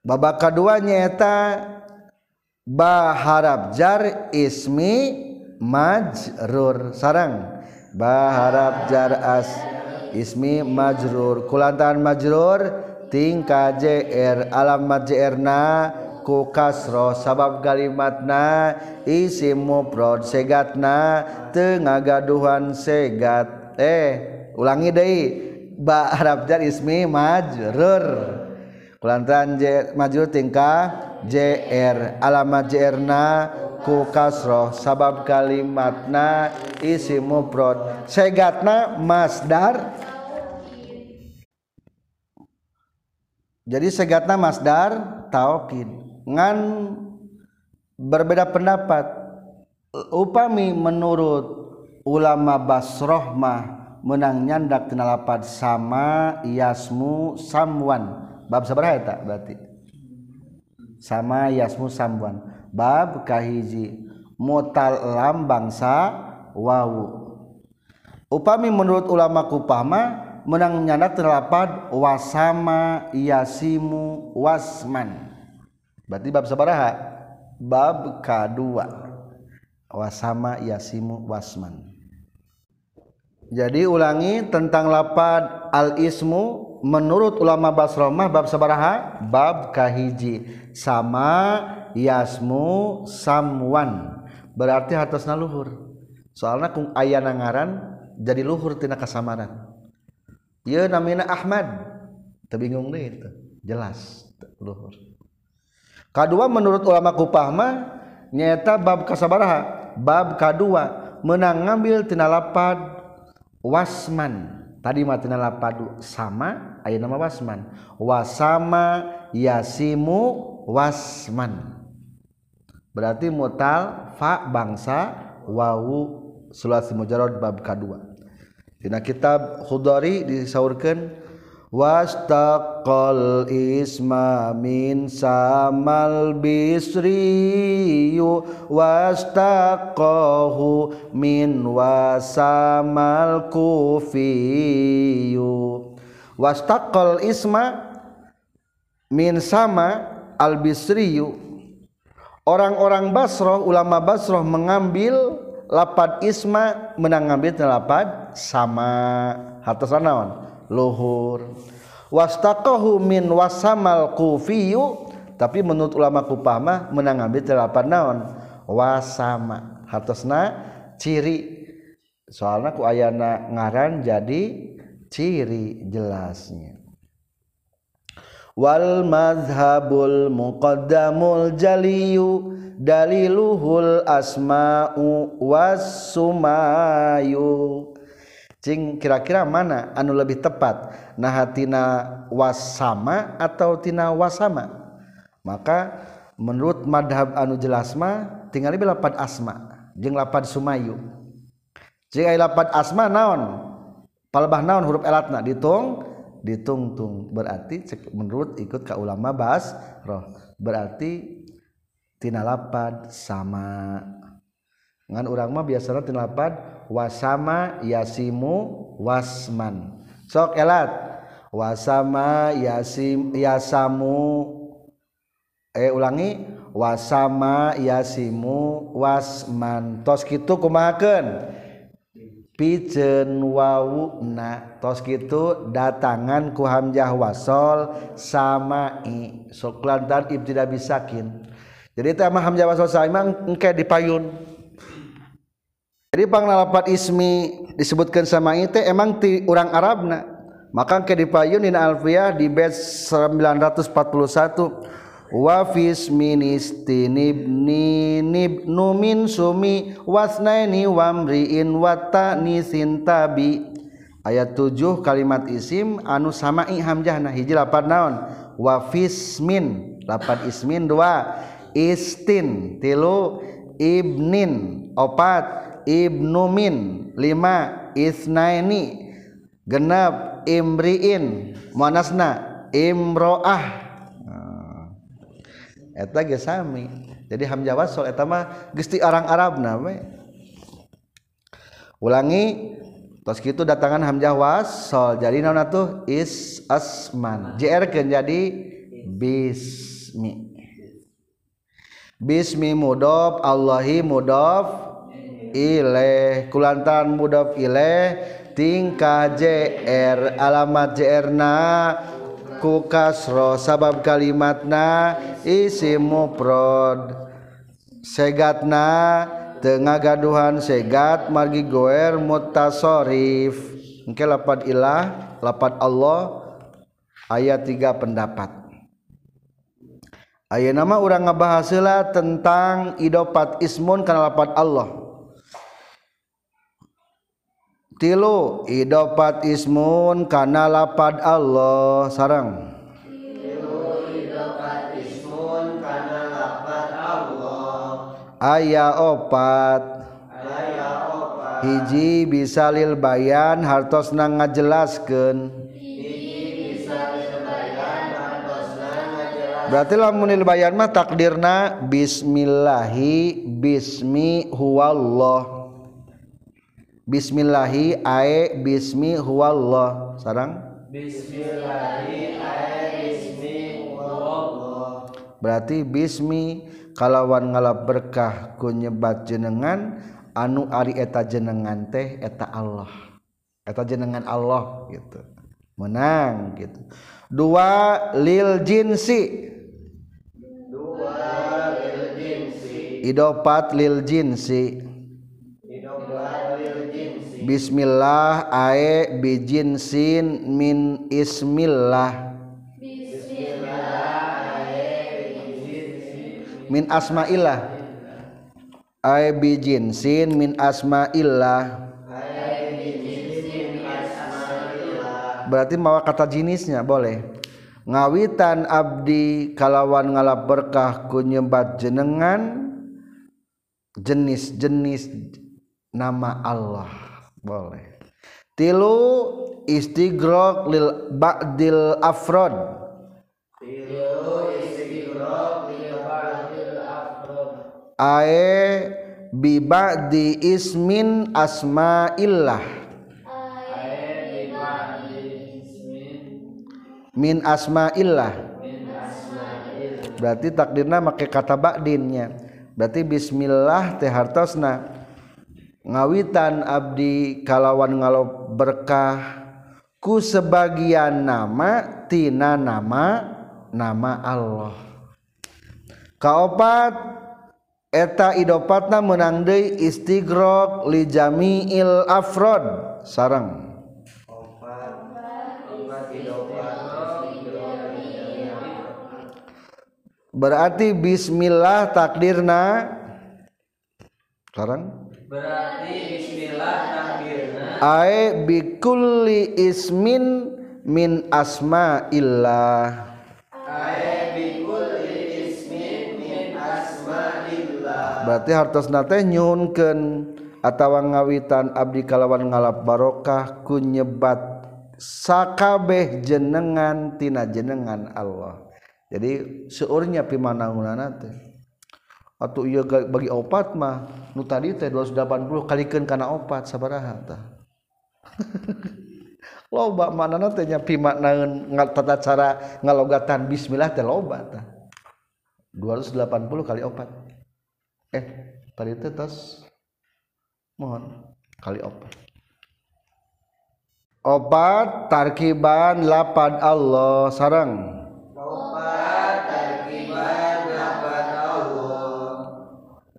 Babak kedua nyata ba harap jar ismi majrur sarang baharap jar as ismi majrur. Kulantaran majrur tingka jr alamat jrna ku kasro sabab kalimatna isim mufrad segatna teu ngagaduhan segat. Eh ulangi deui ba harap jar ismi majrur. Kulantaran majrur tingkah jr alamat jr na ku kasro sabab kalimatna isim mufrad segatna masdar? Jadi segatna masdar taukid ngan berbeda pendapat. Upami menurut ulama Basroh mah menang nyandak tina sama yasmu samwan. Bab sabaraha eta berarti sama yasmu samwan bab kahiji. Mutal lambang sa wawu. Upami menurut ulama kupama menang nyandak tina lapad wasama yasimu wasman. Berarti bab sabaraha? Bab kedua. Wasama yasimu wasman. Jadi ulangi tentang lapad al ismu menurut ulama basromah bab sabaraha bab kahiji. Sama yasmu samwan. Berarti atasna luhur. Soalnya kung ayah nangaran jadi luhur tina kasamaran. Ya namina Ahmad. Terbingung deh itu. Jelas luhur. Kedua menurut ulama kupah mah nyata bab kasabaraha. Bab kedua menang ngambil tina lapad wasman tadi matina lapadu sama aya nama wasman. Wasama yasimu wasman. Berarti mutal fa bangsa wawu sulasi mujarad bab kedua. Dina kitab khudari disaurkeun wastaqal isma min samal bisriyu. Wastaqahu min wasamal kufiyu. Wastaqal isma min sama al bisriyu. Orang-orang Basroh ulama Basroh mengambil lapad Isma menang ngambil lapad sama. Harta luhur. Wastaqahu min wasamal kufiyu. Tapi menurut ulama kupah mah menang ngambil lapad naon? Wasama. Hartosna ciri. Soalnya ku ayana ngaran jadi ciri jelasnya. Wal madhabul muqaddamul jaliyu daliluhul asma'u wasumayu Cing kira-kira mana anu lebih tepat? Nahatina wasama atau tina wasama? Maka menurut madhab anu jelasma tinggal lapat asma jeng lapat sumayu. Jika lapat asma naon? Palbah naon huruf elatna? Ditung ditungtung. Berarti menurut ikut ke ulama bas roh. Berarti tina lapad sama. Ngan urang mah biasanya lapad wasama yasimu wasman. Sok elat. Wasama yasim yasamu eh ulangi. Wasama yasimu wasman. Tos kitu kumahakeun? Pijen wawu na tos gitu datangan ku hamzah wasol sama i. Sok lantar ibtida bisakin. Jadi itu emang hamzah wasol sama engke dipayun jadi panglalapat ismi disebutkan sama itu emang ti orang Arabna. Maka ke dipayun in alfiyah di bed 941 wafis ministinibni nibnu min sumi wasnaini wamriin watani sintabi. Ayat 7 kalimat isim anu sama'i hamjahna hiji lapan naon? Wafis min lapan ismin dua. Istin tilu. Ibnin opat. Ibnu min lima isnaini genap imriin manasna imroah. Eta ge sami. Jadi hamzah wasol eta mah geus ti orang Arabna we. Ulangi tos kitu datangan hamzah wasol jadi naon atuh? Is asman. Jr kan jadi bismi. Bismi mudhof Allahi mudhof ileh kulantan mudhof ileh tingkah jr alamat jr na ku kasro sabab kalimatna isi muprod. Segatna tengah gaduhan segat margi goer mutasorif. Engke lapat ilah lapat Allah ayat tiga pendapat. Ayat nama orang ngebahaslah tentang idopat ismun karena lapat Allah. tilu idopat ismun kana lapad Allah sarang aya opat. Hiji bisa lil bayan hartosna ngajelaskeun. Berarti lamun lil bayan mah takdirna bismillahi bismi huwallah. Bismillahi ae bismi huwallah. Sarang? Bismillahi ae bismi huwallah berarti bismi kalawan ngalap berkah ku nyebat jenengan anu ari eta jenengan teh eta Allah. Eta jenengan Allah gitu. Menang gitu. Dua lil jinsi. Dua lil jinsi. Idopat lil jinsi. Bismillah ae bijin sin min ismillah. Min asma'illah. Ae bijin sin min asma'illah. Berarti mawa kata jenisnya boleh. Ngawitan abdi kalawan ngalap berkah ku nyebat jenengan jenis-jenis nama Allah boleh. Tilu istigrok lil ba'dil afrod. Ae bi ba'di ismin asma'illah. min asma'illah. Berarti takdirna make kata ba'dinnya. Berarti bismillah teh hartosna ngawitan abdi kalawan ngalo berkah ku sebagian nama tina nama nama Allah. Kaopat eta idopatna menang deui istigrok li jami'il afrod. Sarang berarti bismillah takdirna. Sekarang berarti bismillah takbirna. Ae bikulli ismin min asma'illah. Ae bikulli ismin min asma'illah. Berarti hartosna teh nyuhunkeun atawa ngawitan abdi kalawan ngalap barokah ku nyebat sakabeh jenengan tina jenengan Allah. Jadi seurnya pimanaunana teh. atau ia bagi opat mah nu tadi teh 280 kalikeun kana opat sabaraha tah. Loba manana teh nya pimaknaeun tata cara ngalogatan bismillah teh loba tah. 280 kali opat. Eh tadi teh tos mohon kali opat. Opat tarkiban lapad Allah sarang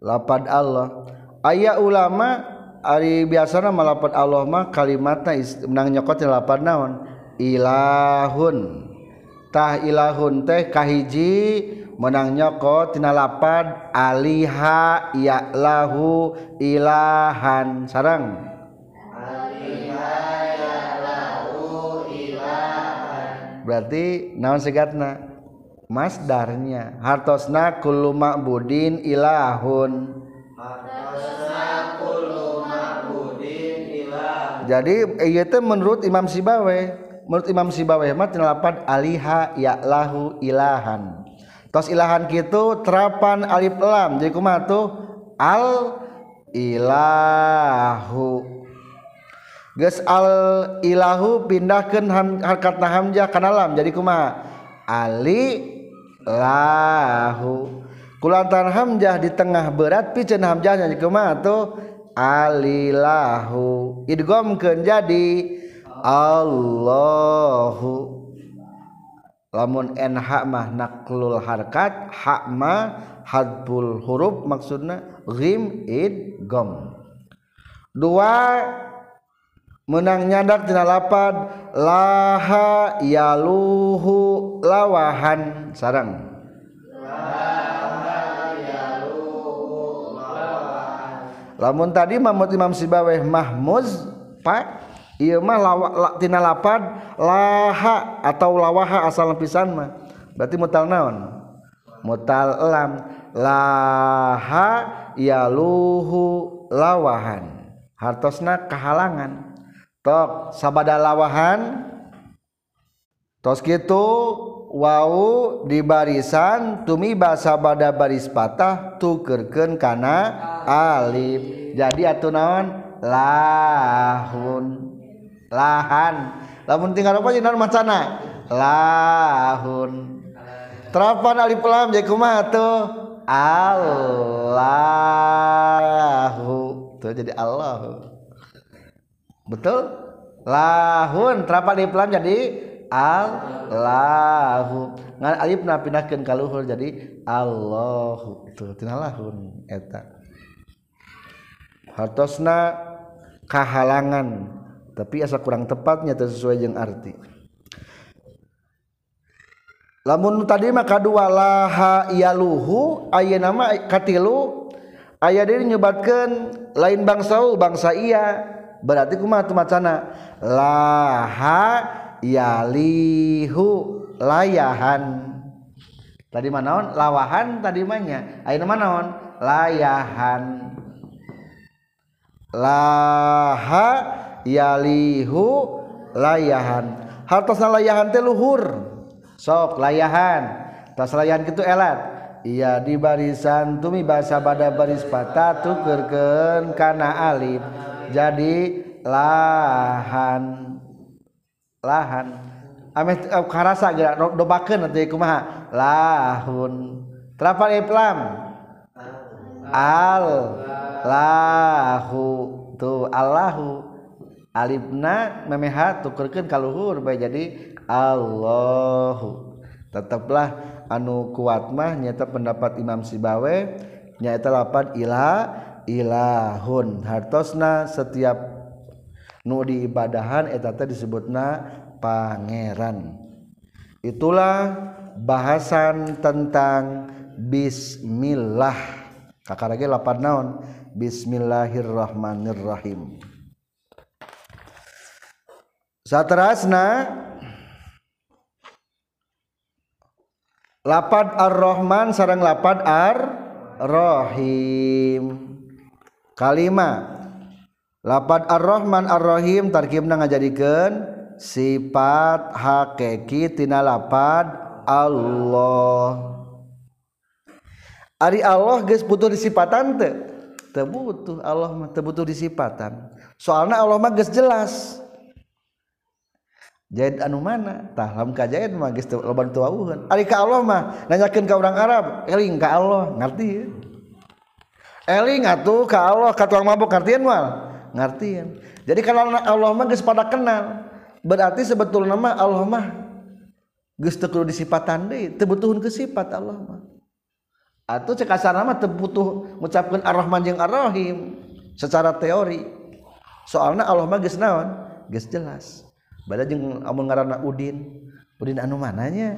lapad Allah. Ayaah ulama Ari biasana malapat Allah mah kalimatnya menang nyokotnya lapad naon? Ilahun. Tah ilahun teh kahiji menang nyokotina lapad aliha ya lahu ilahan. Sarang. Berarti naon segatna? Masdarnya. Hartosna kullu ma'budin ilahun. Jadi ieu teh menurut Imam Sibawe menurut Imam Sibawe mah tina lapan aliha ya lahu ilahan. Tos ilahan kitu terapan alif lam. Jadi kumaha tuh? Al ilahu. Geus al ilahu pindahkeun ham, harkatna hamzah kana lam. Jadi kumaha? Ali lahu. Kulantaran hamzah di tengah berat piceun hamzahnya jadi kumaha tuh? Alilahu. Idghamkeun jadi Allahu. Lamun nh mah naklul harkat hak mah hadful huruf maksudna ghim idgham dua menang nyadar tina lapad laha yaluhu lawahan sarang. Lamun tadi mamut Imam Sibaweh mahmuz pak ieu mah lawa, la, tina lapad laha atau lawaha asal pisan mah. Berarti mutal naon? Mutal lam laha yaluhu lawahan. Hartosna kehalangan tok sabada lawahan tos kitu wau di barisan tumi basa sabada baris patah tukerkeun kana alif. Jadi atuh naon? Lahun. Lahan. Lamun tinggal apa naon macana? Lahun. Terapan alif lam jadi kumaha tuh Allahu. Tuh jadi Allah betul? Lahun. Terapan alif lam jadi Allahu. Ngan alif na pindahkeun ka luhur jadi Allahu. Itu tina lahun eta. Hartosna kahalangan tapi asa kurang tepatnya sesuai jeung arti. Lamun tadi mah kadua laha yaluhu ayeuna mah katilu aya deui nyebatkeun lain bangsa bangsa iya berarti kumaha tu macana? Laha yalihu layahan. Tadi mana lawahan tadi mana ayo mana on layahan. Laha yalihu layahan. Hartos layahan teh luhur. Sok layahan. Tas layahan gitu elat. Iya di barisan tumi bahasa pada baris patah tukerken karena alif. Jadi lahan lahan. Amit eh, karasa gerak dobakeun atuh kumaha? Lahun. Terapal iplam. al. Lahu. Tu allahu. Alifna memeha tukerkeun ka luhur bae jadi allahu. Tetaplah anu kuat mah nyata pendapat Imam Sibawe nyata lapan ila ilahun. Hartosna setiap nu diibadahan eta teh disebutna pangeran. Itulah bahasan tentang bismillah. Kakarage lapan naon? Bismillahirrahmanirrahim. Saterasna lapad ar-rahman sarang lapad ar-rahim. Kalimat lapat ar-Rahman ar-Rahim tarkibna ngajadikeun sifat hakiki tina lapat Allah. Ari Allah geus butuh disipatan teu? Teu butuh Allah mah teu butuh disipatan. Soalna Allah mah geus jelas. Jaid anu mana? Tah lam ka jaid mah geus loban teu wawuheun ari ka Allah mah nanyakeun ka urang Arab eling ka Allah? Ngarti ya? eling atuh ka Allah ka tuang mabok ngartieun mah ngartiin jadi kalau Allah mah geus pada kenal berarti sebetulnya mah Allah mah geus teu kudu disipatan deui teu Allah mah. Atau cek asarna mah ngucapkeun Ar-Rahman jeung Ar-Rahim secara teori. Soalnya Allah mah geus naon? Geus jelas. Bada jeung amun ngaranna Udin Udin anu mananya?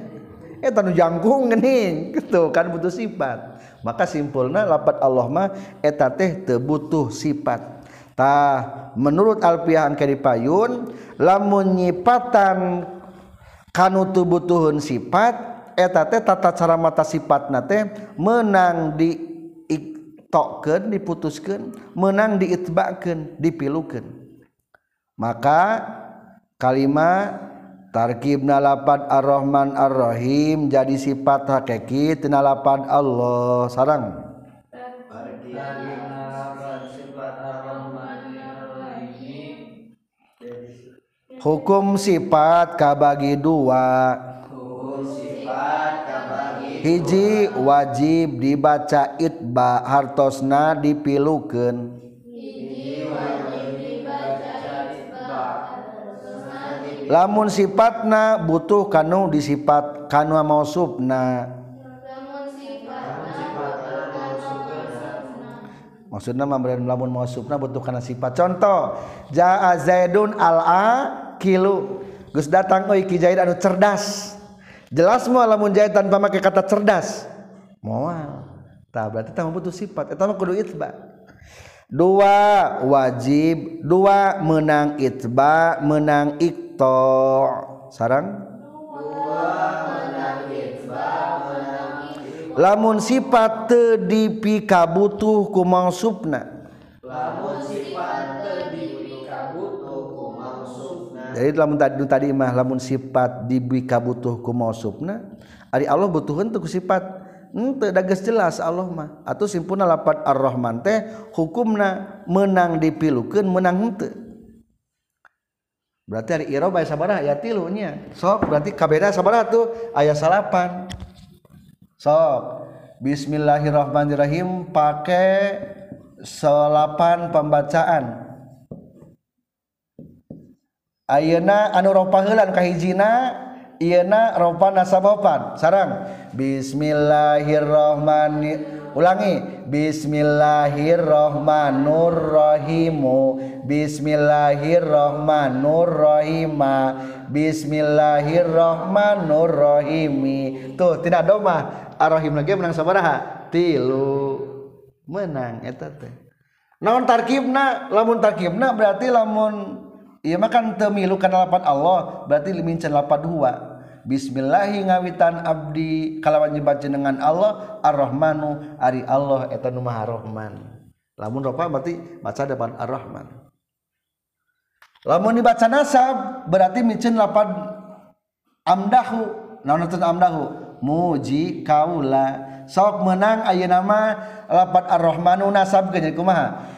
Eh tanu jangkung geuning gitu kan butuh sifat. Maka simpulna lapat Allah mah eta teh sifat Ta, menurut alfiahan kari payun lamun nyipatan kanutu butuhun sifat eta teh tata cara mata sifat nate menang di iktokeun diputuskeun menang diitbakeun dipilukeun maka kalimat tarkibna lapad ar-rahman ar-rahim jadi sifat hakiki tina lapad Allah sarang Tarkib. Hukum sifat kabagi dua. Hiji wajib dibaca itba hartosna dipilukeun. Lamun sifatna butuh kanu disifat kanu mausubna. Maksudna memberikan lamun mausubna butuh kana sifat. Contoh jaa zaidun al-a kilu. Gus datang oi Ki Zaid anu cerdas. Jelas mau lamun Zaid tanpa pakai kata cerdas. Moal. Tah berarti tah butuh sifat. Eta mah kudu itba. Dua wajib. Dua menang itba menang ikto. Sarang? Dua menang itba menang ikto lamun sifat teu dipikabutuh ku mausubna lamun sifat jadi lamun tadi tadi mah lamun sifat dibika butuh ku mausufna ari Allah butuhun tuh sifat. Ente da geus jelas Allah mah. Atau simpulna lapat ar-rahman teh hukumna menang dipilukeun menang henteu. Berarti ari irob aya sabaraha aya tilu nya. Sok berarti kabeda sabaraha tuh aya salapan. Sok bismillahirrahmanirrahim pakai salapan pembacaan Ayeuna anu ropahelan kahijina Iena ropa nasabopan. Sarang Bismillahirrohmani ulangi Bismillahirrohmanurrohimu Bismillahirrohmanurrohima Bismillahirrohmanurrohimi. Tuh tidak doma Arrohim lagi menang sabaraha? Tilu. Menang eta teh. Naon tarkibna? Lamun tarkibna berarti lamun ieu makan temilu kana lapan Allah berarti limincan lapan dua Bismillahi ngawitan abdi kalawan nyebat jenengan Allah Ar-Rahmanu ari Allah eta nu Maha Rahman. Lamun ropa berarti baca depan Ar-Rahman. Lamun dibaca nasab berarti micin lapan amdahu. Naon itu amdahu? Muji kaula. Sok menang ayeuna nama lapan Ar-Rahmanu nasab keun kumaha?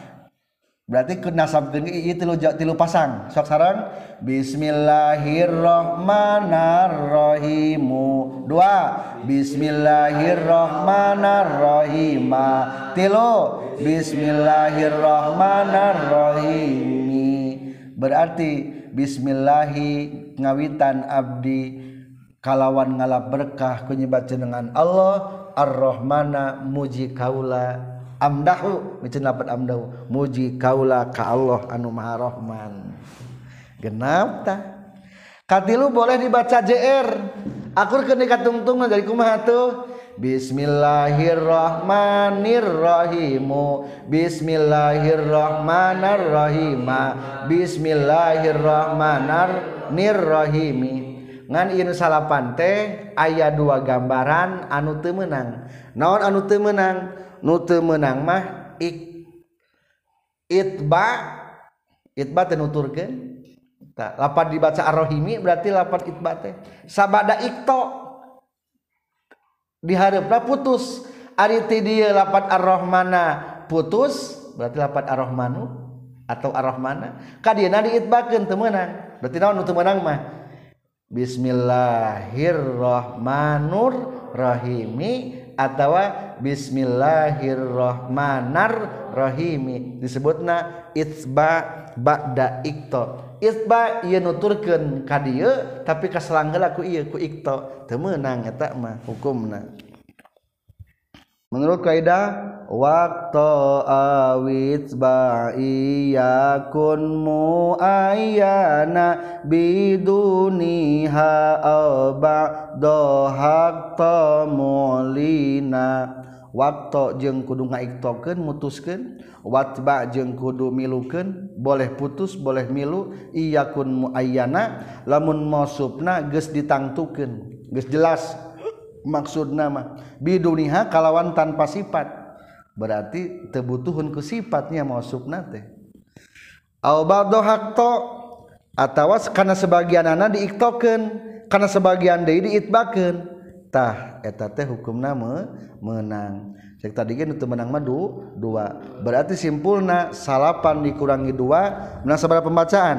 Berarti ke nasab geni tilu tilu pasang. Sok sarang Bismillahirrahmanirrahim dua Bismillahirrahmanirrahim tilu Bismillahirrahmanirrahim berarti Bismillahi ngawitan abdi kalawan ngalap berkah kunyibat jenengan Allah ar-Rahmana muji kaula amdahu micin lapat amdahu. Muji kaula ka Allah anu maha rahman. Genap ta? Katilu boleh dibaca JR akur keun katungtung dari kumaha tuh? Bismillahirrahmanirrahim. Bismillahirrahmanirrahim. Bismillahirrahmanirrahim. Ngan ieu salapan teh aya dua gambaran anu teu meunang. Naon anu teu meunang? nute menang mah ik itba itba teh nuturkeun. Tah lapan dibaca arrohimi berarti lapan itba teh. Sabada ikto diharapna putus. Ari ti dieu lapan arrohmana putus berarti lapan arrohmanu atau arrohmana. Kadieu diitbakeun teu meunang berarti naon nu teu meunang mah? Bismillahirrahmanirrahim. atau Bismillahirrohmanarrohimi disebutna itba Bada Ikto. Itba ia nuturkan ka tapi tapi kaselanggelaku iya ku Ikto. Temenang eta mah hukumna. menurut kaidah waktu awit ba'iyakun muayyana biduniha aw ba'dahak tamulina waktu jeung kudu ngaiktokeun mutuskeun. Watba jeung kudu milukeun boleh putus boleh milu iyakun muayyana. Lamun mausupna geus ditangtukeun geus jelas. maksud nama. Biduniha kalawan tanpa sifat. Berarti tebutuhun ku sifatnya maksudna teh au hakto atawa kana sebagian anak diiktokeun kana sebagian deui diitbakeun. Tah eta teh hukumna nama menang. Cek tadi kan itu menang madu dua. Berarti simpulna salapan dikurangi dua menang seberapa pembacaan?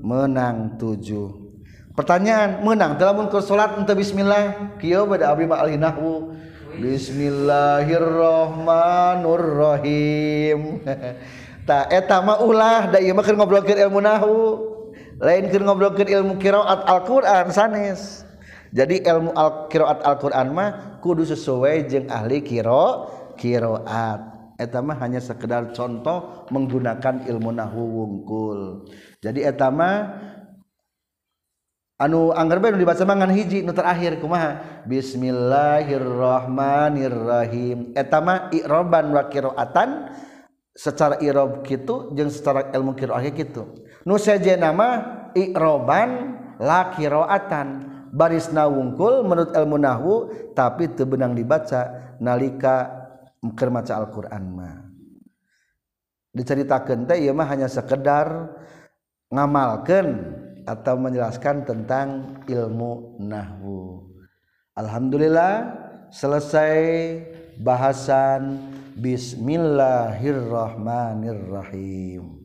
Menang tujuh. pertanyaan menang. Dalam ke salat ente bismillah. Kieu pada abdi eh, mah alinahu Bismillahirrahmanirrahim. Ta eta mah ulah da ieu mah keur ngobrolkeun ilmu nahwu lain keur ngobrolkeun ilmu qiraat Al-Qur'an sanes. Jadi ilmu al qiraat Al-Qur'an mah kudu sesuai jeung ahli qira qiraat. Eta mah hanya sekedar contoh menggunakan ilmu nahwu wungkul. Jadi eta mah anu anggar bae dibaca mangan hiji nu terakhir kumaha? Bismillahirrahmanirrahim. Eta mah i'roban wa qiraatan. Secara i'rob kitu jeung secara ilmu qiraah kitu. Nu sejenna mah i'roban la qiraatan. Barisna wungkul menurut ilmu nahwu tapi teu benang dibaca nalika keur maca Al-Qur'an mah. Diceritakeun teh ieu mah hanya sekedar ngamalkeun. Atau menjelaskan tentang ilmu nahwu. Alhamdulillah selesai bahasan Bismillahirrahmanirrahim.